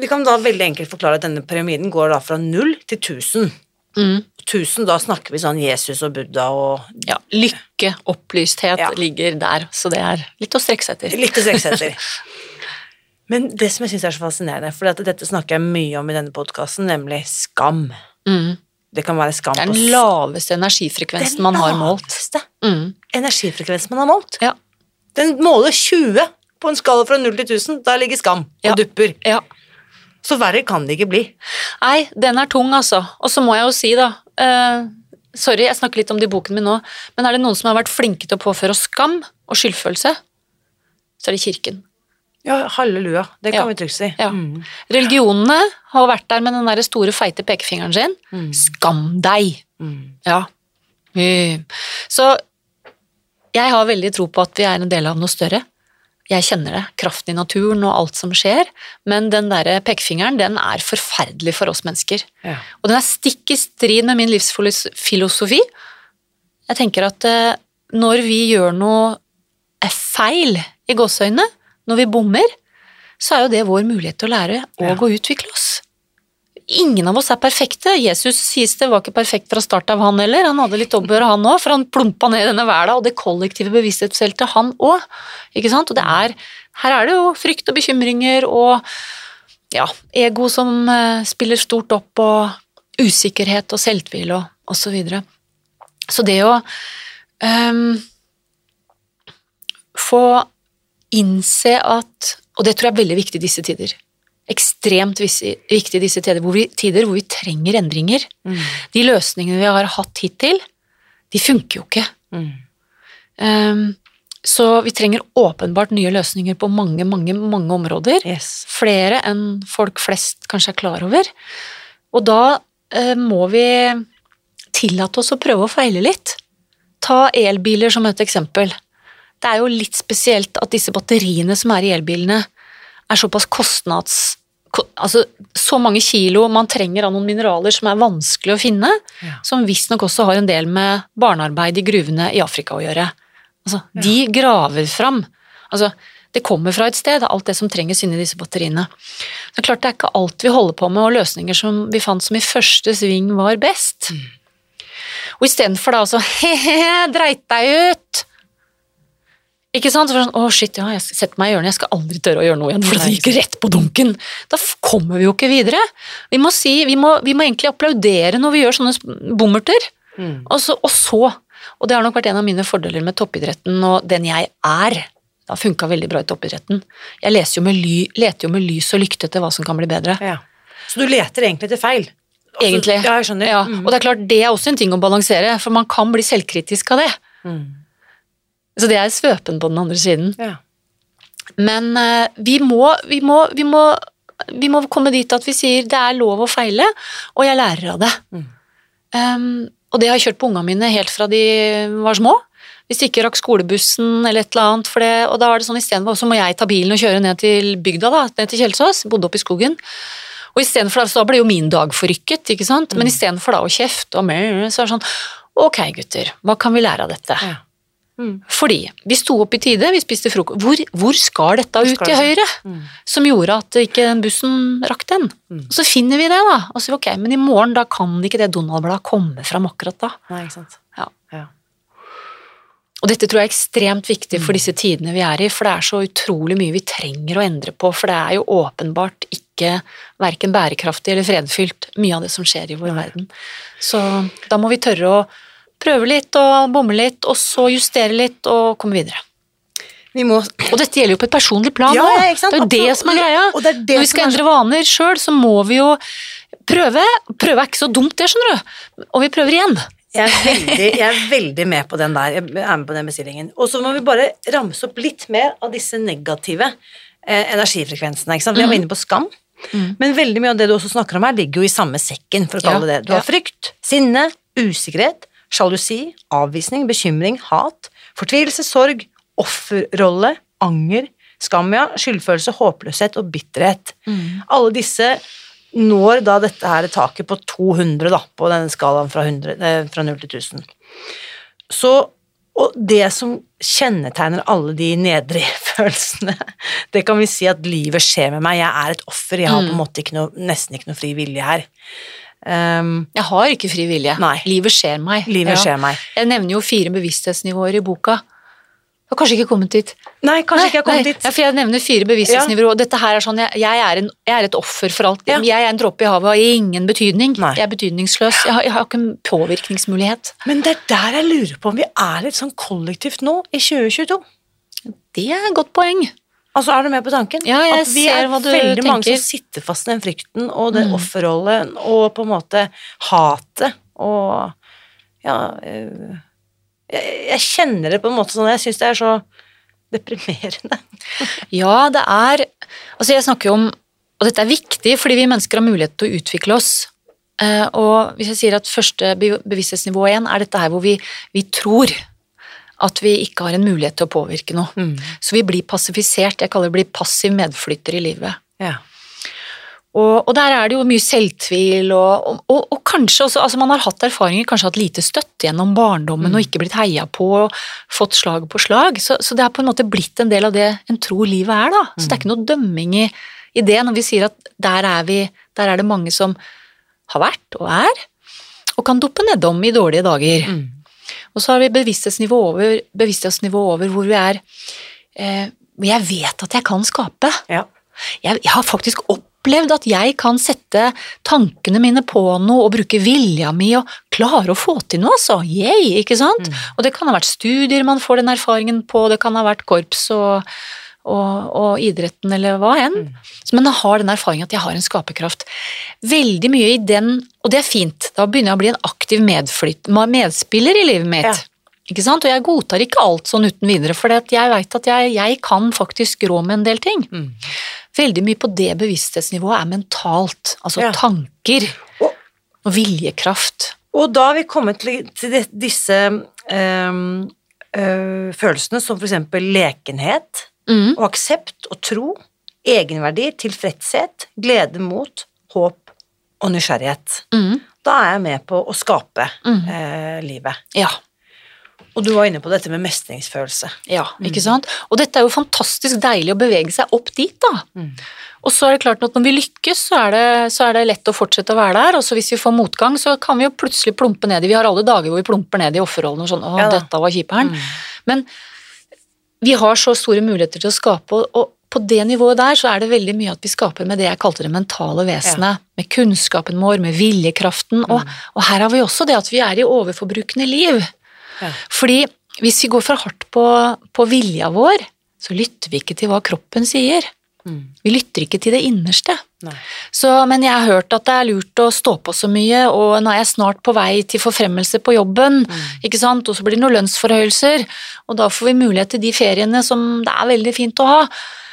Vi kan da veldig enkelt forklare at denne pyramiden går da fra null til 1000. Mm. 1000, da snakker vi sånn Jesus og Buddha og Ja, lykke, opplysthet Ja. ligger der, så det er litt å strekke seg etter. litt å strekke seg etter. Men det som jeg syns er så fascinerende, for dette snakker jeg mye om i denne podkasten, nemlig skam. Mm. Det kan være skam Det er den laveste energifrekvensen man har målt. Den laveste Mm. energifrekvensen man har målt. Ja. Den måler 20 på en skala fra 0 til 1000. Der ligger skam og Ja. dupper. ja. Så verre kan det ikke bli. Nei, den er tung, altså. Og så må jeg jo si, da uh, Sorry, jeg snakker litt om det i boken min nå, men er det noen som har vært flinke til å påføre oss skam og skyldfølelse, så er det kirken. Ja, halleluja. Det kan Ja. vi trygt si. Ja. Mm. Religionene har vært der med den der store, feite pekefingeren sin. Mm. Skam deg! Mm. Ja. Så jeg har veldig tro på at vi er en del av noe større. Jeg kjenner det, kraften i naturen og alt som skjer, men den der pekefingeren, den er forferdelig for oss mennesker. Ja. Og den er stikk i strid med min livsfilosofi. Jeg tenker at eh, når vi gjør noe er feil i gåseøynene, når vi bommer, så er jo det vår mulighet til å lære og Ja. å utvikle oss. Ingen av oss er perfekte. Jesus sies det var ikke perfekt fra start av, han heller. Han hadde litt oppgjør, han òg, for han plumpa ned i denne verden og det kollektive bevissthetsfeltet, han òg. Ikke sant? Og det er Her er det jo frykt og bekymringer og ja, ego som eh, spiller stort opp, og usikkerhet og selvtvil og, og så videre. Så det å um, få innse at Og det tror jeg er veldig viktig i disse tider. Ekstremt viktig i disse tider hvor, vi, tider hvor vi trenger endringer. Mm. De løsningene vi har hatt hittil, de funker jo ikke. Mm. Um, så vi trenger åpenbart nye løsninger på mange, mange, mange områder Yes. flere enn folk flest kanskje er klar over. Og da eh, må vi tillate oss å prøve å feile litt. Ta elbiler som et eksempel. Det er jo litt spesielt at disse batteriene som er i elbilene, er såpass kostnads... Altså så mange kilo man trenger av noen mineraler som er vanskelig å finne, Ja. som visstnok også har en del med barnearbeid i gruvene i Afrika å gjøre. Altså, de graver fram. Altså, det kommer fra et sted, alt det som trenges inni disse batteriene. Er klart det er ikke alt vi holder på med, og løsninger som vi fant som i første sving var best. Og istedenfor da altså he-he, dreit deg ut! Ikke sant? Så var det sånn, Å, shit, ja, jeg setter meg i hjørnet, jeg skal aldri tørre å gjøre noe igjen, for det gikk rett på dunken. Da kommer vi jo ikke videre. Vi må, si, vi må, vi må egentlig applaudere når vi gjør sånne bommerter. Mm. Og så, og så, og det har nok vært en av mine fordeler med toppidretten og den jeg er. Det har funka veldig bra i toppidretten. Jeg leser jo med ly, leter jo med lys og lykte etter hva som kan bli bedre. Ja. Så du leter egentlig etter feil? Altså, Egentlig. Ja, jeg skjønner. Ja, Mm. og det er klart, det er også en ting å balansere, for man kan bli selvkritisk av det. Mm. Så det er svøpen på den andre siden. Ja. Men eh, vi, må, vi, må, vi, må, vi må komme dit at vi sier det er lov å feile, og jeg lærer av det. Mm. Um, og det har jeg kjørt på ungene mine helt fra de var små. Hvis de ikke rakk skolebussen eller et eller annet, for det, og da var det sånn istedenfor så må jeg ta bilen og kjøre ned til bygda, da, ned til Kjelsås, bodde oppe i skogen. Og istedenfor da, så da ble jo min dag forrykket, ikke sant, men istedenfor da å kjefte og mer, så er det sånn, ok gutter, hva kan vi lære av dette? Ja. Mm. Fordi vi sto opp i tide, vi spiste frokost. Hvor, hvor skal dette Hvor ut skal til høyre? Mm. Som gjorde at ikke den bussen rakk den. Mm. Og så finner vi det, da. Og så ok, men i morgen da kan ikke det Donald-bladet komme fram akkurat da. Nei, ikke sant. Ja. Ja. Og dette tror jeg er ekstremt viktig for disse tidene vi er i, for det er så utrolig mye vi trenger å endre på, for det er jo åpenbart ikke verken bærekraftig eller fredfylt, mye av det som skjer i vår verden. Så da må vi tørre å prøve litt og bomme litt, og så justere litt og komme videre. Vi må Og dette gjelder jo på et personlig plan òg. ja, det er jo det som er greia. Det det Når vi skal endre vaner sjøl, så må vi jo prøve. Prøve er ikke så dumt, det, skjønner du. Og vi prøver igjen. Jeg er, veldig, jeg er veldig med på den der. Jeg er med på den bestillingen. Og så må vi bare ramse opp litt mer av disse negative eh, energifrekvensene. Vi var inne på skam, Mm. men veldig mye av det du også snakker om her, ligger jo i samme sekken, for å kalle Ja, det det. Du har ja. frykt, sinne, usikkerhet, sjalusi, avvisning, bekymring, hat, fortvilelse, sorg, offerrolle, anger, skam, ja, skyldfølelse, håpløshet og bitterhet. Mm. Alle disse når da dette her taket på 200 da, på denne skalaen fra, 100, eh, fra 0 til 1000. Så, og det som kjennetegner alle de nedre følelsene, det kan vi si at livet skjer med meg, jeg er et offer, jeg har på en måte ikke noe, nesten ikke noe fri vilje her. Ehm, Jeg har ikke fri vilje. Nei. Livet skjer meg. livet skjer meg. Jeg nevner jo fire bevissthetsnivåer i boka. Jeg har kanskje ikke kommet dit. Nei, kanskje ikke jeg har kommet Nei, dit. Ja, for jeg nevner fire bevissthetsnivåer, og dette her er sånn, jeg, jeg, er en, jeg er et offer for alt. Ja. Jeg er en dråpe i havet og har ingen betydning. Nei. Jeg er betydningsløs. Jeg har, jeg har ikke en påvirkningsmulighet. Men det er der jeg lurer på om vi er litt sånn kollektivt nå, i 2022. Det er et godt poeng. Altså, er du med på tanken? Ja, jeg At vi ser er hva du veldig mange som sitter fast i den frykten og den Mm. offerrollen og på en måte hatet og Ja eh, jeg, jeg kjenner det på en måte sånn Jeg syns det er så deprimerende. Ja, det er Altså, jeg snakker jo om Og dette er viktig fordi vi mennesker har mulighet til å utvikle oss. Eh, Og hvis jeg sier at første bevissthetsnivå igjen er dette her hvor vi, vi tror at vi ikke har en mulighet til å påvirke noe. Mm. Så vi blir passifisert. Jeg kaller det bli passiv medflytter i livet. Ja. Og, og der er det jo mye selvtvil, og, og, og, kanskje også altså Man har hatt erfaringer, kanskje hatt lite støtte gjennom barndommen og ikke blitt heia på og fått slag på slag. Så, så det har på en måte blitt en del av det en tror livet er, da. Så det er ikke noe dømming i, i det når vi sier at der er, vi, der er det mange som har vært og er, og kan duppe nedom i dårlige dager. Mm. Og så har vi bevissthetsnivå over, bevissthetsnivå over hvor vi er eh, Jeg vet at jeg kan skape. ja. Jeg, jeg har faktisk opplevd at jeg kan sette tankene mine på noe og bruke vilja mi og klare å få til noe, altså. Yay, ikke sant? Og det kan ha vært studier man får den erfaringen på, det kan ha vært korps og, og, og idretten eller hva enn. Men jeg har den erfaringen at jeg har en skaperkraft. Veldig mye i den, og det er fint, da begynner jeg å bli en aktiv medflytt, medspiller i livet mitt. Ja. Ikke sant? Og jeg godtar ikke alt sånn uten videre, for jeg veit at jeg, jeg kan faktisk rå med en del ting. Mm. Veldig mye på det bevissthetsnivået er mentalt, altså Ja. tanker Og- og viljekraft. Og da har vi kommet til, til disse ehm, øh, følelsene som for eksempel lekenhet Mm. og aksept og tro, egenverdi, tilfredshet, glede mot, håp og nysgjerrighet. Mm. Da er jeg med på å skape Mm. eh, livet. Ja. Og du var inne på dette med mestringsfølelse. Ja, ikke sant? Og dette er jo fantastisk deilig å bevege seg opp dit, da. Mm. Og så er det klart at når vi lykkes, så er, det, så er det lett å fortsette å være der, og så hvis vi får motgang, så kan vi jo plutselig plumpe ned i Vi har alle dager hvor vi plumper ned i offerrollen og sånn Å, Ja dette var kjiperen. Mm. Men vi har så store muligheter til å skape, og, på det nivået der så er det veldig mye at vi skaper med det jeg kalte det mentale vesenet. Med kunnskapen vår, med viljekraften, og, og her har vi også det at vi er i overforbrukende liv. Ja. Fordi hvis vi går for hardt på, på vilja vår, så lytter vi ikke til hva kroppen sier. Mm. Vi lytter ikke til det innerste. Så, men jeg har hørt at det er lurt å stå på så mye, og nå er jeg snart på vei til forfremmelse på jobben, ikke sant, og så blir det noen lønnsforhøyelser, og da får vi mulighet til de feriene som det er veldig fint å ha.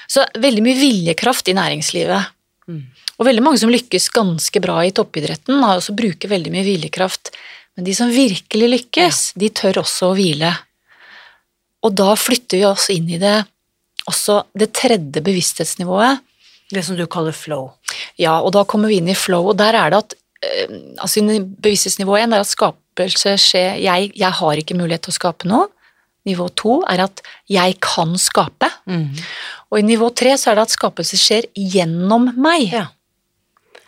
Så veldig mye viljekraft i næringslivet. Mm. Og veldig mange som lykkes ganske bra i toppidretten, har også bruker veldig mye viljekraft. Men de som virkelig lykkes, de tør også å hvile. Og da flytter vi oss inn i det, også det tredje bevissthetsnivået, Det som du kaller flow. ja, og da kommer vi inn i flow, og der er det at eh, altså bevissthetsnivå én er at skapelse skjer jeg, jeg har ikke mulighet til å skape noe. Nivå to er at jeg kan skape. Mm. Og i nivå tre så er det at skapelse skjer gjennom meg. Ja.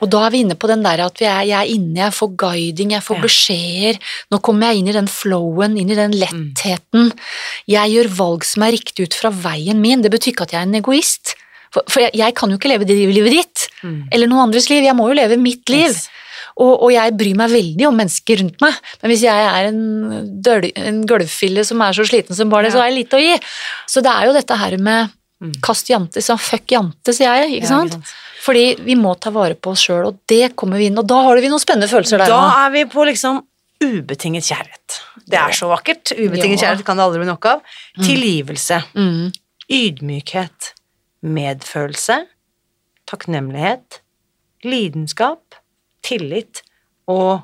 Og da er vi inne på den der at vi er, jeg er inne, jeg får guiding, jeg får Ja. beskjeder. Nå kommer jeg inn i den flowen, inn i den lettheten. Jeg gjør valg som er riktig ut fra veien min. Det betyr ikke at jeg er en egoist. For, for jeg, jeg kan jo ikke leve det livet ditt, Mm. eller noen andres liv. Jeg må jo leve mitt liv. Yes. Og, og jeg bryr meg veldig om mennesker rundt meg, men hvis jeg er en, døl, en gulvfille som er så sliten som bare det, Ja. så har jeg lite å gi. Så det er jo dette her med Mm. kast jante, sånn fuck jante, sier jeg, ikke Ja, sant? ikke sant. Fordi vi må ta vare på oss sjøl, og det kommer vi inn, og da har vi noen spennende følelser der Da er vi på liksom ubetinget kjærlighet. Det er så vakkert. Ubetinget Ja. kjærlighet kan det aldri bli nok av. Tilgivelse, Mm. ydmykhet, medfølelse, takknemlighet, lidenskap, tillit og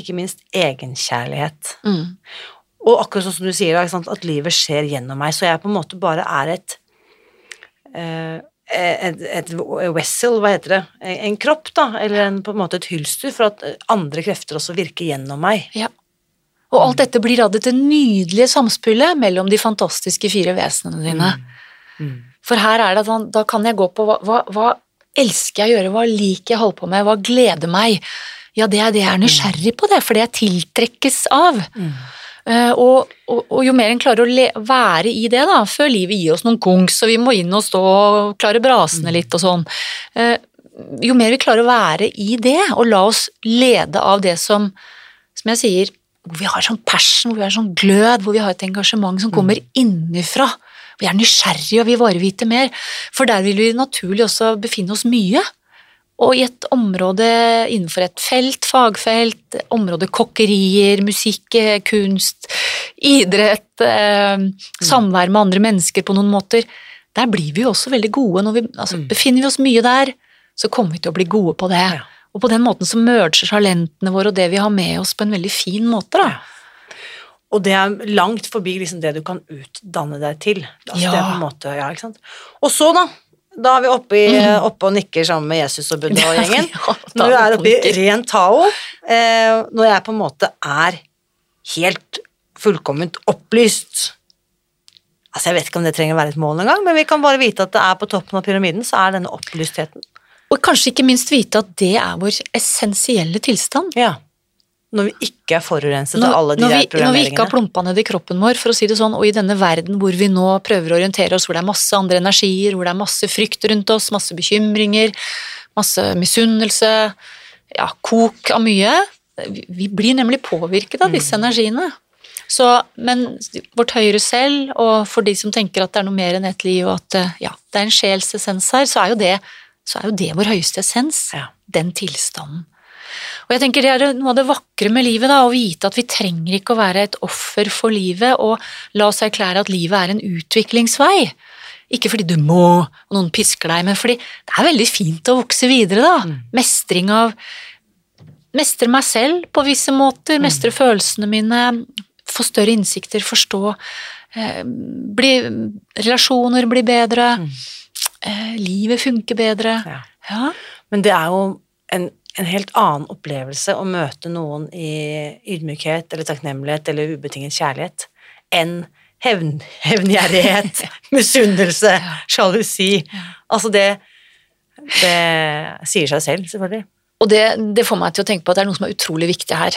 ikke minst egenkjærlighet. Mm. Og akkurat sånn som du sier, at livet skjer gjennom meg, så jeg på en måte bare er et eh, et, et vessel, hva heter det, en, kropp, da, eller en, på en måte et hylster for at andre krefter også virker gjennom meg. Ja. Og alt dette blir da dette nydelige samspillet mellom de fantastiske fire vesenene dine. Mm. For her er det sånn, da kan jeg gå på hva, hva, hva elsker jeg å gjøre, hva liker jeg å holde på med, hva gleder meg? Ja, det er det jeg er nysgjerrig på, det, for det jeg tiltrekkes av. Eh, og, og, og jo mer en klarer å være i det, da, før livet gir oss noen kongs, og vi må inn og stå og klare brasene litt og sånn, eh, jo mer vi klarer å være i det, og la oss lede av det som, som jeg sier, hvor vi har sånn passion, hvor vi har sånn glød, hvor vi har et engasjement som kommer innifra. Vi er nysgjerrige og vi varer vite mer, for der vil vi naturlig også befinne oss mye. Og i et område innenfor et felt, fagfelt, område kokkerier, musikk, kunst, idrett, eh, samvær med andre mennesker på noen måter, der blir vi jo også veldig gode. Når vi, altså, Mm. Befinner vi oss mye der, så kommer vi til å bli gode på det. Ja. Og på den måten så merger talentene våre og det vi har med oss på en veldig fin måte, da. Og det er langt forbi liksom det du kan utdanne deg til. Altså, Ja. Det er på en måte, ja, ikke sant? Og så, da. Da er vi oppe, i, oppe og nikker sammen med Jesus og Buddha og gjengen. Når du er oppe i ren Tao, eh, når jeg på en måte er helt fullkomment opplyst Altså, Jeg vet ikke om det trenger å være et mål engang, men vi kan bare vite at det er på toppen av pyramiden, så er denne opplystheten. Og kanskje ikke minst vite at det er vår essensielle tilstand. Ja. Når vi ikke er forurenset Når, av alle de når, der programmeringene. når vi ikke har plumpa ned i kroppen vår, for å si det sånn, og i denne verden hvor vi nå prøver å orientere oss, hvor det er masse andre energier, hvor det er masse frykt rundt oss, masse bekymringer, masse misunnelse, ja, kok av mye, vi- blir nemlig påvirket av disse energiene. Så, men vårt høyere selv, og for de som tenker at det er noe mer enn ett liv, og at ja, det er en sjelsessens her, så er jo det, så er jo det vår høyeste essens. Ja. Den tilstanden. Og jeg tenker Det er noe av det vakre med livet, da, å vite at vi trenger ikke å være et offer for livet og la oss erklære at livet er en utviklingsvei. Ikke fordi du må, og noen pisker deg, men fordi det er veldig fint å vokse videre. da. Mestring av Mestre meg selv på visse måter, mestre følelsene mine, få større innsikter, forstå eh, bli, Relasjoner blir bedre, eh, livet funker bedre. Ja. Ja. Men det er jo en, en helt annen opplevelse å møte noen i ydmykhet eller takknemlighet eller ubetinget kjærlighet enn hevn, hevngjerrighet, misunnelse, sjalusi. Altså det Det sier seg selv, selvfølgelig. Og det, det får meg til å tenke på at det er noe som er utrolig viktig her.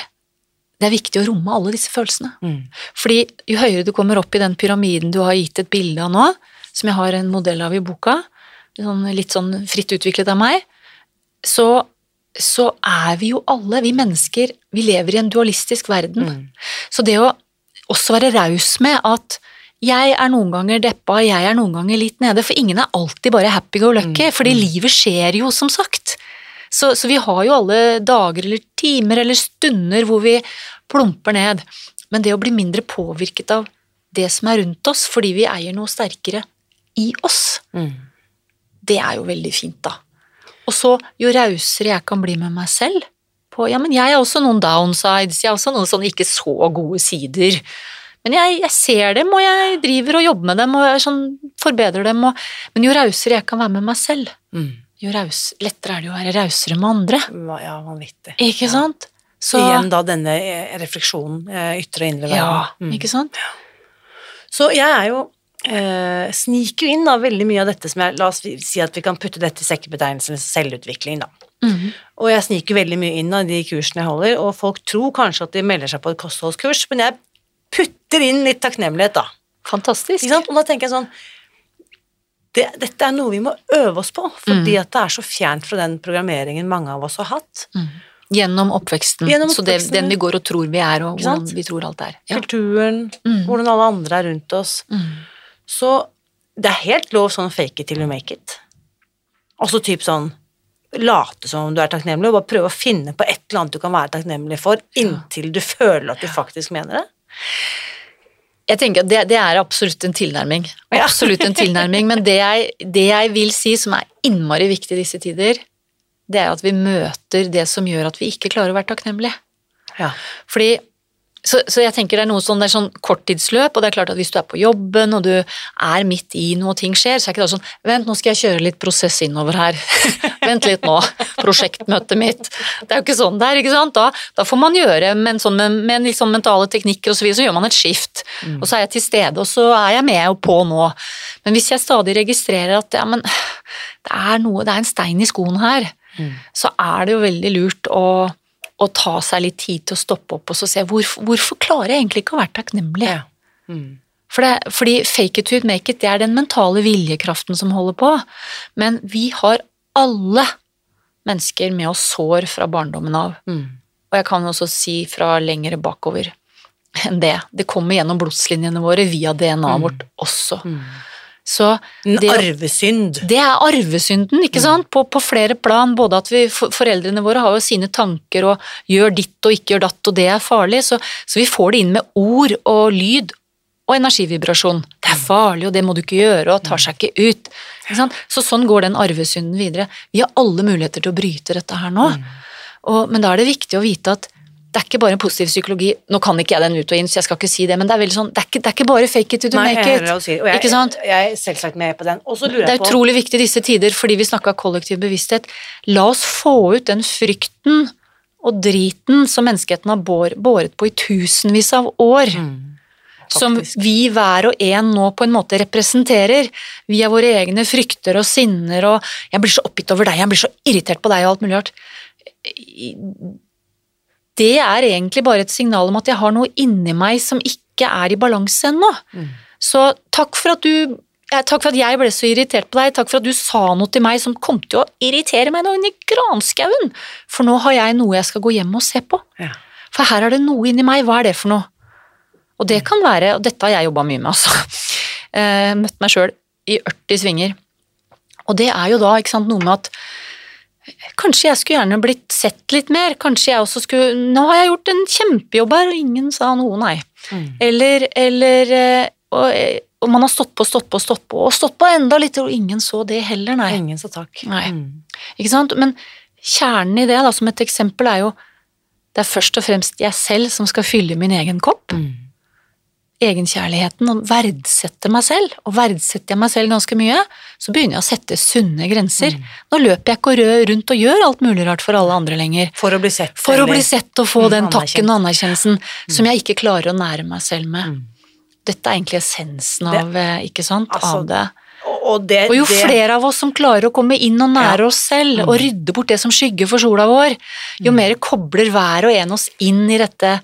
Det er viktig å romme alle disse følelsene. Mm. Fordi jo høyere du kommer opp i den pyramiden du har gitt et bilde av nå, som jeg har en modell av i boka, sånn, litt sånn fritt utviklet av meg, så, så er vi jo alle, vi mennesker, vi lever i en dualistisk verden. Mm. Så det å også være raus med at jeg er noen ganger deppa, jeg er noen ganger litt nede, for ingen er alltid bare happy go lucky, fordi livet skjer jo, som sagt. Så, så vi har jo alle dager eller timer eller stunder hvor vi plumper ned. Men det å bli mindre påvirket av det som er rundt oss, fordi vi eier noe sterkere i oss, Mm. det er jo veldig fint, da. Og så, jo rausere jeg kan bli med meg selv på Ja, men jeg har også noen downsides, jeg har også noen sånne ikke så gode sider. Men jeg, jeg ser dem, og jeg driver og jobber med dem og jeg sånn, forbedrer dem. Og, men jo rausere jeg kan være med meg selv, Mm. jo raus, lettere er det jo å være rausere med andre. Ja, vanvittig. Ikke sant? Så, Igjen da denne eh, refleksjonen, eh, ytre og indre Ja. Mm. ikke sant? Så jeg er jo eh, sniker inn da veldig mye av dette som jeg La oss si at vi kan putte dette i sekkebetegnelsen selvutvikling, da. Mhm. Og jeg sniker veldig mye inn av de kursene jeg holder, og folk tror kanskje at de melder seg på et kostholdskurs, men jeg putter inn litt takknemlighet, da. Fantastisk. Ikke sant? Og da tenker jeg sånn det, Dette er noe vi må øve oss på, fordi Mm. at det er så fjernt fra den programmeringen mange av oss har hatt. Gjennom oppveksten. Gjennom Så det, den vi går og tror vi er, og hvordan vi tror alt er. Ja. Kulturen, Mm. hvordan alle andre er rundt oss. Mm. Så det er helt lov sånn fake it till you make it. Altså typ sånn late som om du er takknemlig, og bare prøve å finne på et eller annet du kan være takknemlig for, inntil du føler at du faktisk mener det. Jeg tenker at det, det er absolutt en tilnærming. Absolutt en tilnærming, men det jeg, det jeg vil si som er innmari viktig i disse tider, det er at vi møter det som gjør at vi ikke klarer å være takknemlige. Ja. Fordi så, så jeg tenker det er noe sånn, det er sånn korttidsløp, og det er klart at hvis du er på jobben og du er midt i noe og ting skjer, så er ikke det sånn Vent, nå skal jeg kjøre litt prosess innover her. Vent litt nå. Prosjektmøtet mitt. Det er jo ikke sånn det er, ikke sant? Da, da får man gjøre med, en sånn, med, med liksom mentale teknikker og så videre, så gjør man et skift. Og så er jeg til stede, og så er jeg med og på nå. Men hvis jeg stadig registrerer at ja, men det er noe, det er en stein i skoen her, så er det jo veldig lurt å å ta seg litt tid til å stoppe opp og så se hvorfor, hvorfor klarer jeg egentlig ikke å være takknemlig. Ja. Mm. For det, fordi fake it to make it, det er den mentale viljekraften som holder på. Men vi har alle mennesker med oss sår fra barndommen av. Mm. Og jeg kan også si fra lengre bakover enn det. Det kommer gjennom blodslinjene våre via DNA-et vårt også. Mm. Så En det, arvesynd. det er arvesynden, ikke sant, på, på flere plan. Både at vi, for, foreldrene våre har jo sine tanker og gjør ditt og ikke gjør datt, og det er farlig, så, så vi får det inn med ord og lyd og energivibrasjon. Det er farlig, og det må du ikke gjøre, og tar seg ikke ut. Ikke sant? Så sånn går den arvesynden videre. Vi har alle muligheter til å bryte dette her nå, og, men da er det viktig å vite at det er ikke bare en positiv psykologi, nå kan ikke jeg den ut og inn, så jeg skal ikke si det, men det er veldig sånn, det er ikke, det er ikke bare fake it to Nei, make it. si og jeg, Ikke sant? jeg er selvsagt med på den. Og så lurer Det er jeg på utrolig viktig i disse tider, fordi vi snakka kollektiv bevissthet. La oss få ut den frykten og driten som menneskeheten har bår, båret på i tusenvis av år. Som faktisk. vi hver og en nå på en måte representerer. Via våre egne frykter og sinner og 'jeg blir så oppgitt over deg', 'jeg blir så irritert på deg' og alt mulig rart. Det er egentlig bare et signal om at jeg har noe inni meg som ikke er i balanse ennå. Så takk for at du Takk for at jeg ble så irritert på deg, takk for at du sa noe til meg som kom til å irritere meg nå inni granskauen, for nå har jeg noe jeg skal gå hjem og se på. Ja. For her er det noe inni meg, hva er det for noe? Og det kan være, og dette har jeg jobba mye med, altså. Eh, møtt meg sjøl i 80 svinger. Og det er jo da ikke sant, noe med at Kanskje jeg skulle gjerne blitt sett litt mer. Kanskje jeg også skulle Nå har jeg gjort en kjempejobb her, og ingen sa noe, nei. Mm. Eller, eller eh, og, eh, og man har stått på, stått på, stått på, og stått på enda litt, og ingen så det heller, nei. Ingen sa takk. Nei. Mm. Ikke sant? Men kjernen i det, da, som et eksempel, er jo det er først og fremst jeg selv som skal fylle min egen kopp. Mm. Egenkjærligheten, og verdsette meg selv. Og verdsetter jeg meg selv ganske mye, så begynner jeg å sette sunne grenser. Mm. Nå løper jeg ikke og rød rundt og gjør alt mulig rart for alle andre lenger. For å bli sett. For å bli sett og få Mm, den takken og anerkjennelsen anerkjennelsen som jeg ikke klarer å nære meg selv med. Mm. Dette er egentlig essensen av, det, ikke sant, Altså, av det. Og, det, Og jo det, flere av oss som klarer å komme inn og nære Ja. oss selv, Mm. og rydde bort det som skygger for sola vår, jo mer kobler hver og en oss inn i dette,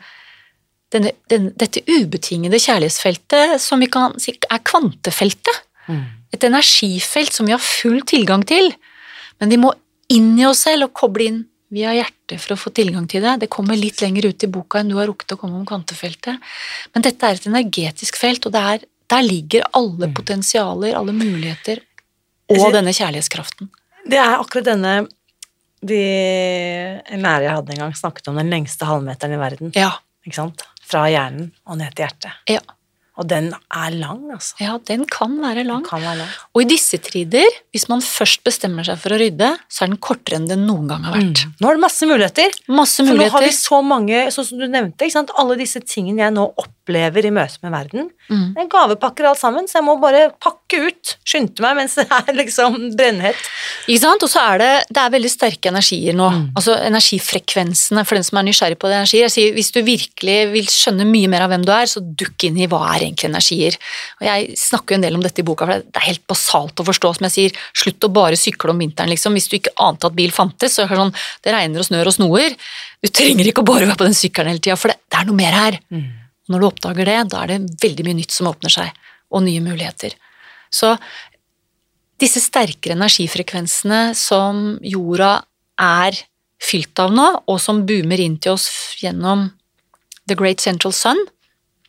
denne, den, dette ubetingede kjærlighetsfeltet som vi kan si er kvantefeltet. Mm. Et energifelt som vi har full tilgang til, men vi må inn i oss selv og koble inn via hjertet for å få tilgang til det. Det kommer litt lenger ut i boka enn du har rukket å komme om kvantefeltet. Men dette er et energetisk felt, og det er, der ligger alle Mm. potensialer, alle muligheter, og denne kjærlighetskraften. Det er akkurat denne de, En lærer jeg hadde en gang, snakket om den lengste halvmeteren i verden. Ja, Ikke sant? Fra hjernen og ned til hjertet. ja, Og den er lang, altså. ja, den kan være lang. kan være lang. Og i disse tider, hvis man først bestemmer seg for å rydde, så er den kortere enn den noen gang har vært. Nå er det masse muligheter. Masse For nå har vi så mange, sånn som du nevnte, alle disse tingene jeg nå opplever i møte med verden. Mm. Det er gavepakker alt sammen, så jeg må bare pakke ut. Skynde meg mens det er liksom brennhett. Ikke sant? Og så er det, det er veldig sterke energier nå. Mm. Altså energifrekvensene for den som er nysgjerrig på det energier. Jeg sier, hvis du virkelig vil skjønne mye mer av hvem du er, så dukk inn i hva er egentlig energier. Og jeg snakker jo en del om dette i boka, for det er helt basalt å forstå. Som jeg sier, slutt å bare sykle om vinteren, liksom. Hvis du ikke ante at bil fantes, så er det sånn, det regner og snør og snoer. Du trenger ikke å bare være på den sykkelen hele tida, for det, det er noe mer her. Når du oppdager det, da er det veldig mye nytt som åpner seg, og nye muligheter. Så disse sterkere energifrekvensene som jorda er fylt av nå, og som boomer inn til oss gjennom The Great Central Sun,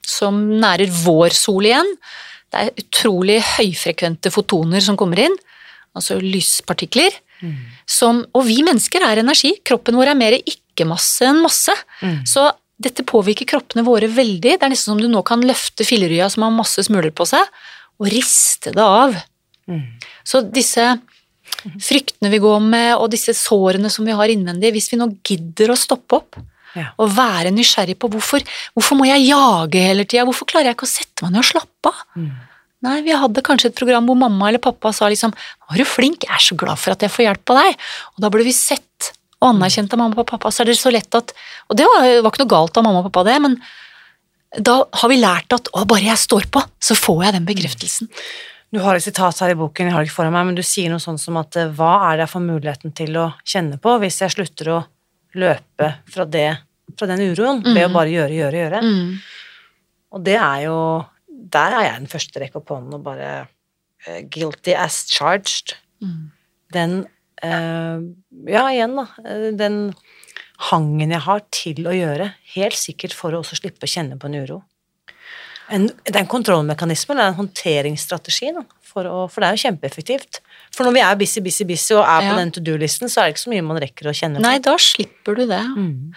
som nærer vår sol igjen. Det er utrolig høyfrekvente fotoner som kommer inn, altså lyspartikler. Som, og vi mennesker er energi. Kroppen vår er mer ikke-masse enn masse. Så dette påvirker kroppene våre veldig. Det er nesten som du nå kan løfte fillerya som har masse smuler på seg, og riste det av. Så disse fryktene vi går med, og disse sårene som vi har innvendig, hvis vi nå gidder å stoppe opp Ja. og være nysgjerrig på hvorfor, hvorfor må jeg jage hele tida, hvorfor klarer jeg ikke å sette meg ned og slappe av? Nei, vi hadde kanskje et program hvor mamma eller pappa sa liksom var du flink, jeg er så glad for at jeg får hjelp av deg', og da ble vi sett og anerkjent av mamma og pappa, så er det så lett at Og det var, var ikke noe galt av mamma og pappa, det, men da har vi lært at å, bare jeg står på, så får jeg den bekreftelsen. Du har et sitat her i boken, jeg har det ikke foran meg, men du sier noe sånn som at hva er det jeg får muligheten til å kjenne på hvis jeg slutter å løpe fra det, fra den uroen, ved å bare gjøre, gjøre, gjøre? Mm. Og det er jo Der er jeg den første rekke opp hånden og bare uh, Guilty as charged. Mm. Den uh, Ja, igjen, da. eh, den hangen jeg har til å gjøre, helt sikkert for å også slippe å kjenne på en uro. En, den er en kontrollmekanisme, det er en håndteringsstrategi, for, å, for det er jo kjempeeffektivt. For når vi er busy, busy, busy og er på Ja. den to do-listen, så er det ikke så mye man rekker å kjenne på. Nei, da slipper du det. Mm.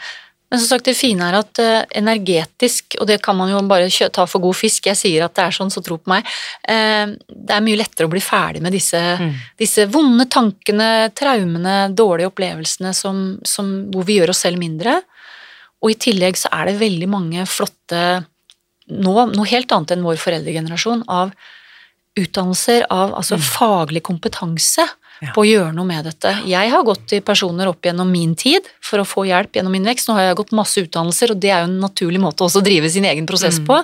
Men som sagt, det fine er at uh, energetisk, og det kan man jo bare ta for god fisk, jeg sier at det er sånn, så tro på meg, uh, det er mye lettere å bli ferdig med disse, Mm. disse vonde tankene, traumene, dårlige opplevelsene som, som, hvor vi gjør oss selv mindre. Og i tillegg så er det veldig mange flotte, nå, noe helt annet enn vår foreldregenerasjon, av utdannelser, av altså faglig kompetanse Mm. Ja. på å gjøre noe med dette. Jeg har gått til personer opp gjennom min tid for å få hjelp gjennom min vekst. Nå har jeg gått masse utdannelser, og det er jo en naturlig måte også å drive sin egen prosess Mm. på.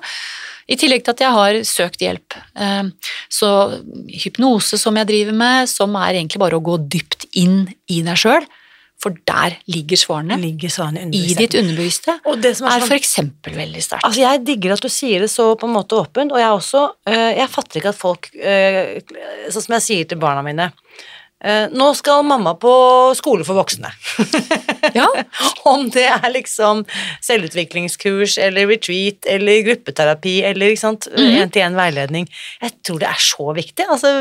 I tillegg til at jeg har søkt hjelp. Eh, Så hypnose som jeg driver med, som er egentlig bare å gå dypt inn i deg sjøl, for der ligger svarene. ligger svarene i ditt underbevisste. Og det som er Er sånn for eksempel veldig sterkt. Altså, jeg digger at du sier det så på en måte åpent, og jeg også eh, Jeg fatter ikke at folk eh, Sånn som jeg sier til barna mine eh, Nå skal mamma på skole for voksne. Ja. Om det er liksom selvutviklingskurs eller retreat eller gruppeterapi eller sant, Mhm. en-til-en veiledning. Jeg tror det er så viktig. Altså,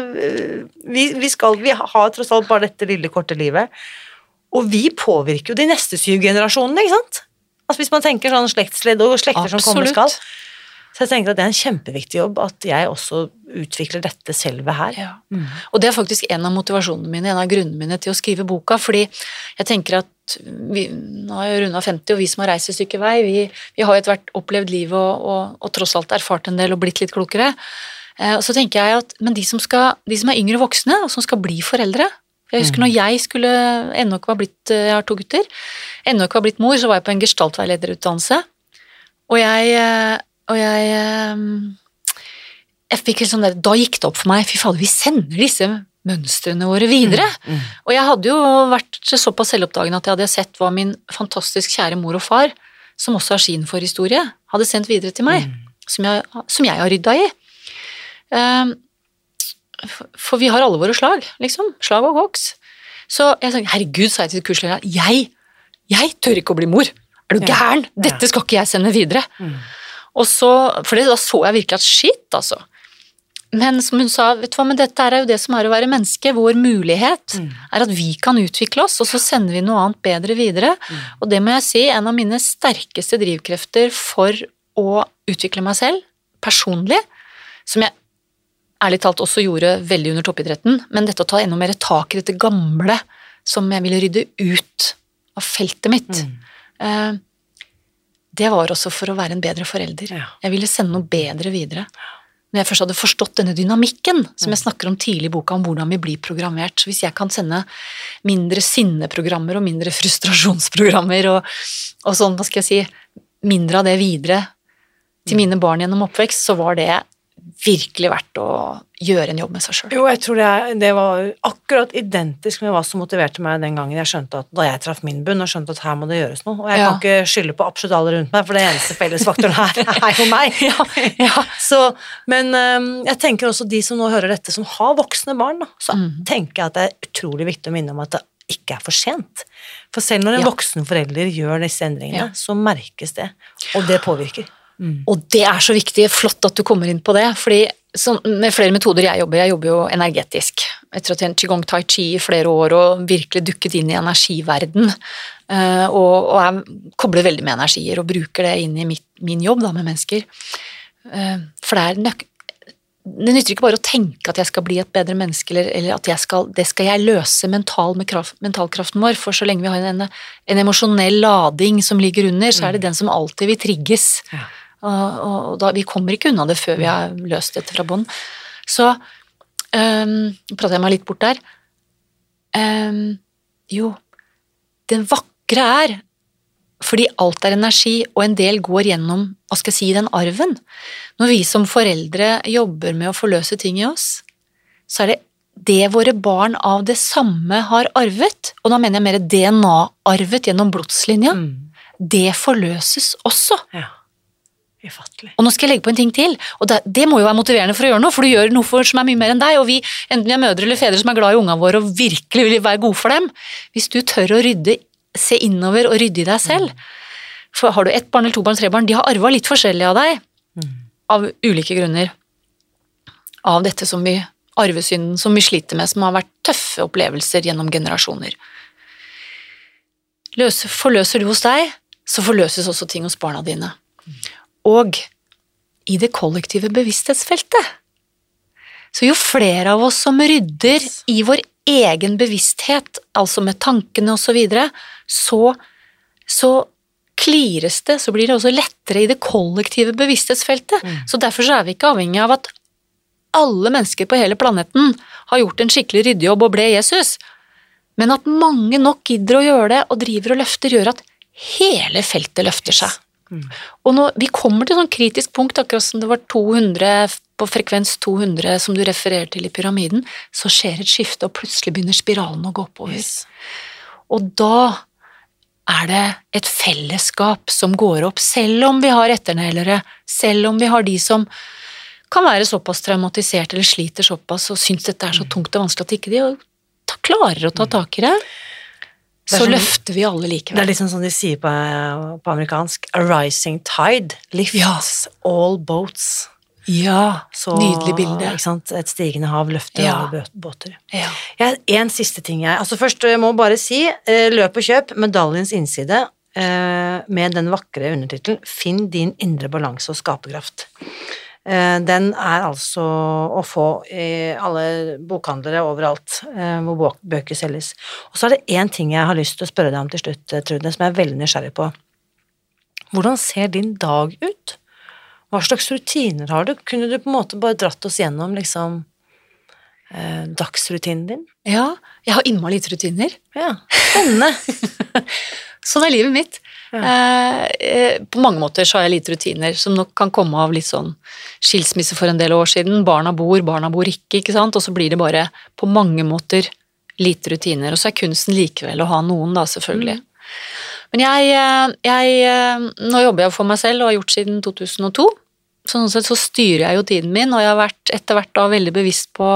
vi, vi, skal, vi har tross alt bare dette lille, korte livet. Og vi påvirker jo de neste syv generasjonene, ikke sant? Altså Hvis man tenker sånn slektsledd og slekter som kommer og skal. Så jeg tenker at det er en kjempeviktig jobb at jeg også utvikler dette selve her. Ja. Og det er faktisk en av motivasjonene mine, en av grunnene mine til å skrive boka, fordi jeg tenker at vi, nå har jeg runda 50, og vi som har reist et stykke vei, vi, vi har jo etter hvert opplevd livet og, og, og tross alt erfart en del og blitt litt klokere. Eh, og så tenker jeg at, Men de som, skal, de som er yngre voksne, og som skal bli foreldre Jeg husker når jeg skulle ennå ikke var blitt Jeg har to gutter. Ennå ikke var blitt mor, så var jeg på en gestaltveilederutdannelse. Og jeg, eh, og jeg eh, jeg fikk helt sånn der, Da gikk det opp for meg Fy fader, vi sender disse mønstrene våre videre. Mm. Og jeg hadde jo vært såpass selvoppdagende at jeg hadde sett hva min fantastisk kjære mor og far, som også har sin forhistorie, hadde sendt videre til meg. Som, jeg, som jeg har rydda i. Ehm, for- vi har alle våre slag, liksom. Slag og koks. Så jeg sa herregud, sa jeg til kurslederen, jeg, jeg tør ikke å bli mor. Er du gæren? Dette skal ikke jeg sende videre. Mm. Og så, for det, da så jeg virkelig at shit, altså. Men som hun sa, vet du hva, men dette er jo det som er å være menneske. Vår mulighet Mm. er at vi kan utvikle oss, og så sender vi noe annet bedre videre. Og det må jeg si, en av mine sterkeste drivkrefter for å utvikle meg selv, personlig, som jeg ærlig talt også gjorde veldig under toppidretten, men dette å ta enda mer tak i dette gamle som jeg ville rydde ut av feltet mitt, Mm. eh, det var også for å være en bedre forelder. Ja. Jeg ville sende noe bedre videre. Når jeg først hadde forstått denne dynamikken, som jeg snakker om tidlig i boka, om hvordan vi blir programmert, så hvis jeg kan sende mindre sinneprogrammer og mindre frustrasjonsprogrammer og, og sånn, hva skal jeg si, mindre av det videre til mine barn gjennom oppvekst, så var det virkelig verdt å gjøre en jobb med seg sjøl. Jo, jeg tror det, er, det var akkurat identisk med hva som motiverte meg den gangen jeg skjønte at da jeg traff min bunn og skjønte at her må det gjøres noe. Og jeg Ja. kan ikke skylde på absolutt alle rundt meg, for det eneste fellesfaktoren her er jo meg. Ja. Så, men um, jeg tenker også de som nå hører dette, som har voksne barn, da, så Mm. tenker jeg at det er utrolig viktig å minne om at det ikke er for sent. For selv når en Ja. voksen forelder gjør disse endringene, Ja. så merkes det, og det påvirker. Og det er så viktig, flott at du kommer inn på det, fordi med flere metoder jeg jobber, jeg jobber jo energetisk. Etter å ha trent qigong tai chi i flere år og virkelig dukket inn i energiverden, eh, og, og er, kobler veldig med energier og bruker det inn i mitt, min jobb da, med mennesker. Eh, For det er nøk det nytter ikke bare å tenke at jeg skal bli et bedre menneske, eller, eller at jeg skal, det skal jeg løse mental med kraft, mentalkraften vår, for så lenge vi har en, en emosjonell lading som ligger under, så er det den som alltid vil trigges. Ja. Og, og, da, vi kommer ikke unna det før vi har løst dette fra bånn. Så um, prater jeg meg litt bort der. Um, jo, det vakre er fordi alt er energi, og en del går gjennom hva skal jeg si, den arven. Når vi som foreldre jobber med å forløse ting i oss, så er det det våre barn av det samme har arvet, og da mener jeg mer DNA-arvet gjennom blodslinja, Mm. det forløses også. Ja. Ufattelig. Og nå skal jeg legge på en ting til, og det, det må jo være motiverende for å gjøre noe, for du gjør noe for, som er mye mer enn deg, og vi, enten vi er mødre eller fedre som er glad i ungene våre og virkelig vil være gode for dem, hvis du tør å rydde, se innover og rydde i deg selv, for har du ett barn eller to barn, tre barn, de har arva litt forskjellig av deg, Mm. av ulike grunner av dette som vi arvesynden som vi sliter med, som har vært tøffe opplevelser gjennom generasjoner. Løs, forløser du hos deg, så forløses også ting hos barna dine. Og i det kollektive bevissthetsfeltet. Så jo flere av oss som rydder i vår egen bevissthet, altså med tankene osv., så, videre, så så klires det, så blir det også lettere i det kollektive bevissthetsfeltet. Mm. Så derfor så er vi ikke avhengig av at alle mennesker på hele planeten har gjort en skikkelig ryddejobb og ble Jesus, men at mange nok gidder å gjøre det og driver og løfter, gjør at hele feltet løfter seg. Mm. Og når vi kommer til sånn kritisk punkt, akkurat som det var 200 på frekvens 200 som du refererer til i pyramiden, så skjer et skifte, og plutselig begynner spiralen å gå oppover. Yes. Og da er det et fellesskap som går opp, selv om vi har etternælere, selv om vi har de som kan være såpass traumatisert eller sliter såpass og syns dette er så tungt og vanskelig at ikke de klarer å ta tak i det. Så sånn, løfter vi alle likevel. Det er liksom sånn de sier på, på amerikansk A rising tide lifts ja. all boats. Ja, så, nydelig bilde. Et stigende hav løfter ja. alle båter. Ja. ja. En siste ting jeg Altså først, jeg må bare si, eh, løp og kjøp medaljens innside eh, med den vakre undertittelen 'Finn din indre balanse og skaperkraft'. Eh, den er altså å få i alle bokhandlere overalt hvor bøker selges. Og så er det én ting jeg har lyst til å spørre deg om til slutt, Trude, som jeg er veldig nysgjerrig på. Hvordan ser din dag ut? Hva slags rutiner har du? Kunne du på en måte bare dratt oss gjennom liksom eh, dagsrutinen din? Ja, jeg har innmari lite rutiner. Ja, Spennende. sånn er livet mitt. Ja. Eh, eh, på mange måter så har jeg lite rutiner, som nok kan komme av litt sånn skilsmisse for en del år siden. Barna bor, barna bor ikke, ikke sant. Og så blir det bare på mange måter lite rutiner. Og så er kunsten likevel å ha noen, da, selvfølgelig. Mm. Men jeg, eh, jeg, Nå jobber jeg for meg selv og har gjort siden 2002. Sånn sett så styrer jeg jo tiden min, og jeg har vært etter hvert da veldig bevisst på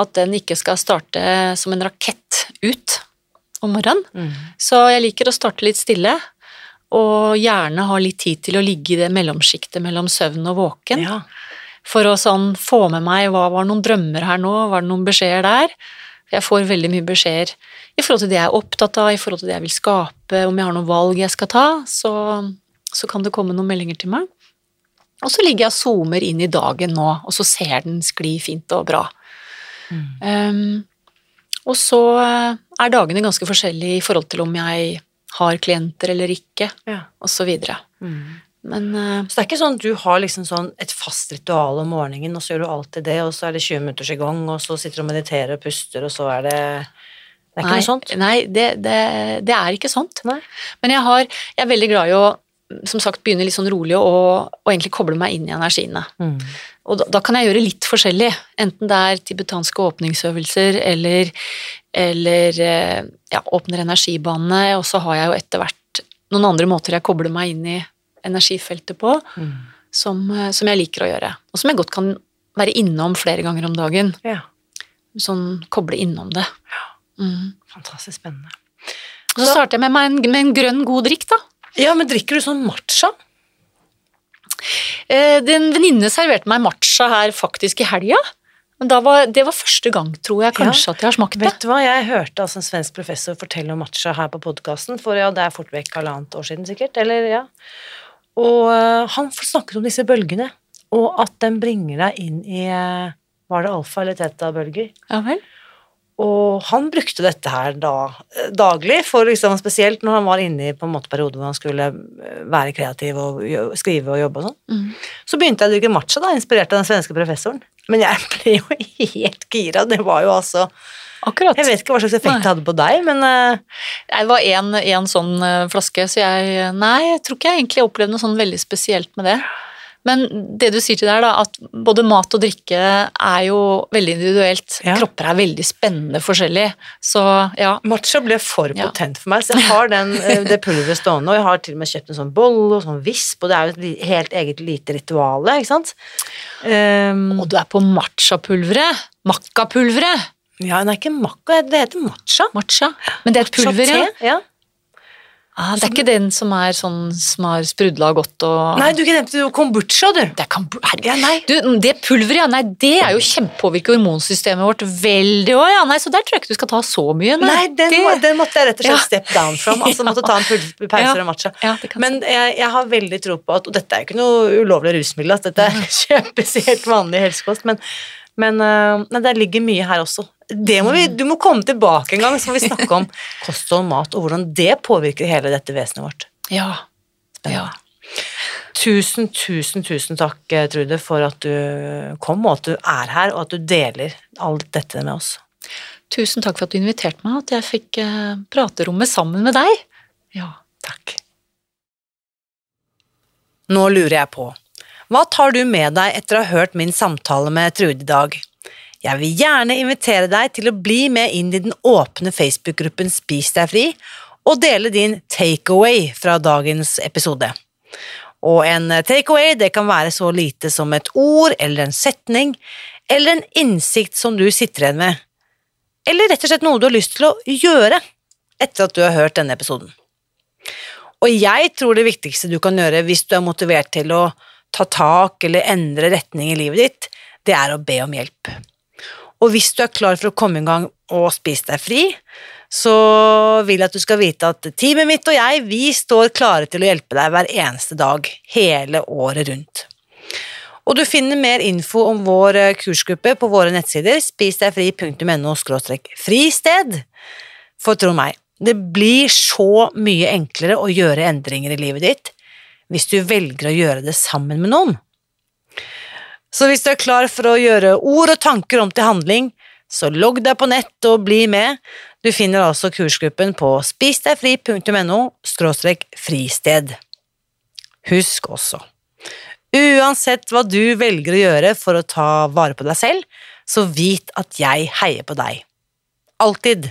at den ikke skal starte som en rakett ut om morgenen. Mm. Så jeg liker å starte litt stille, og gjerne ha litt tid til å ligge i det mellomsjiktet mellom søvn og våken. Ja. For å sånn få med meg hva var noen drømmer her nå, var det noen beskjeder der? Jeg får veldig mye beskjeder i forhold til det jeg er opptatt av, i forhold til det jeg vil skape, om jeg har noen valg jeg skal ta, så, så kan det komme noen meldinger til meg. Og så ligger jeg og zoomer inn i dagen nå, og så ser den skli fint og bra. Mm. Um, og så eh, er dagene ganske forskjellige i forhold til om jeg har klienter eller ikke, ja. videre. Mm. Men, uh, så det er ikke sånn at du har liksom sånn et fast ritual om morgenen, og så gjør du alltid det, og så er det 20 minutters i gang, og så sitter du og mediterer og puster, og så er det det er ikke nei, noe sånt? Nei, det, det, det er ikke sånt. Nei. Men jeg, har, jeg er veldig glad i å som sagt begynne litt sånn rolig og, og egentlig koble meg inn i energiene. Mm. Og da, da, kan jeg gjøre litt forskjellig, enten det er tibetanske åpningsøvelser eller, eller eh, ja, åpner energibanene, og så har jeg jo etter hvert noen andre måter jeg kobler meg inn i energifeltet på, mm. som, eh, som, jeg liker å gjøre. Og som jeg godt kan være innom flere ganger om dagen. Ja. Sånn koble innom det. Ja. Mm. Fantastisk spennende. Så starter jeg med, en, med en grønn, god drikk, da. Ja, men drikker du sånn matcha? Eh, en venninne serverte meg matcha her faktisk i helga. Men var, det var første gang, tror jeg, kanskje, ja. at jeg har smakt det. Vet du hva, Jeg hørte altså en svensk professor fortelle om matcha her på podkasten, for ja, det er fort vekk halvannet år siden, sikkert. Eller, ja. Og uh, han snakket om disse bølgene, og at den bringer deg inn i uh, Var det alfa- eller teta-bølger? Ja vel. Og han brukte dette her da, daglig, for liksom, spesielt når han var inne i på en måte periode hvor han skulle eh, være kreativ og skrive og jobbe og sånn. Mm. Så begynte jeg å drikke matcha, da, inspirert av den svenske professoren. Men jeg ble jo helt gira. Det var jo altså Akkurat. Jeg vet ikke hva slags effekt det hadde på deg, men uh... Det var én sånn flaske, så jeg Nei, jeg tror ikke jeg egentlig opplevde noe sånn veldig spesielt med det. Men det du sier til deg, da, at både mat og drikke er jo veldig individuelt. Ja. Kropper er veldig spennende forskjellig. Så ja. Matcha ble for potent for meg, så jeg har den, eh, det pulveret stående. Og jeg har til og med kjøpt en sånn bolle og sånn visp, og det er jo et helt eget lite ritual, ikke sant. Um, og du er på matchapulveret. Makkapulveret. Ja, nei, ikke makka, det heter matcha. Matcha. Men det er et pulver, ja. Ah, det er ikke den som er sånn som har sprudla godt og Nei, du nevnte jo kombucha, du. det. Ja. Du, det pulveret, ja, nei, det er jo kjempepåvirker hormonsystemet vårt veldig òg, ja. Nei, så der tror jeg ikke du skal ta så mye. Nei, den, det, må, den måtte jeg rett og slett Ja. step down from. Altså måtte ta en pulverpause og matcha. ja, Men jeg, jeg har veldig tro på at Og dette er jo ikke noe ulovlig rusmiddel, dette er kjempesielt vanlig helsekost, men, men øh, nei, det ligger mye her også. Det må vi, du må komme tilbake en gang, så får vi snakke om kosthold, mat, og hvordan det påvirker hele dette vesenet vårt. Ja. ja. Tusen, tusen, tusen takk, eh, Trude, for at du kom, og at du er her, og at du deler alt dette med oss. Tusen takk for at du inviterte meg, at jeg fikk eh, praterommet sammen med deg. Ja. Takk. Nå lurer jeg på, hva tar du med deg etter å ha hørt min samtale med Trude i dag? Jeg vil gjerne invitere deg til å bli med inn i den åpne Facebook-gruppen Spis deg fri, og dele din takeaway fra dagens episode. Og en takeaway det kan være så lite som et ord eller en setning, eller en innsikt som du sitter igjen med, eller rett og slett noe du har lyst til å gjøre etter at du har hørt denne episoden. Og jeg tror det viktigste du kan gjøre hvis du er motivert til å ta tak eller endre retning i livet ditt, det er å be om hjelp. Og hvis du er klar for å komme i gang og spise deg fri, så vil jeg at du skal vite at teamet mitt og jeg, vi står klare til å hjelpe deg hver eneste dag, hele året rundt. Og du finner mer info om vår eh, kursgruppe på våre nettsider spisdegfri.no fristed. For tro meg, det blir så mye enklere å gjøre endringer i livet ditt hvis du velger å gjøre det sammen med noen. Så hvis du er klar for å gjøre ord og tanker om til handling, så logg deg på nett og bli med. Du finner altså kursgruppen på spisdegfri.no fristed. Husk også, uansett hva du velger å gjøre for å ta vare på deg selv, så vit at jeg heier på deg. Alltid.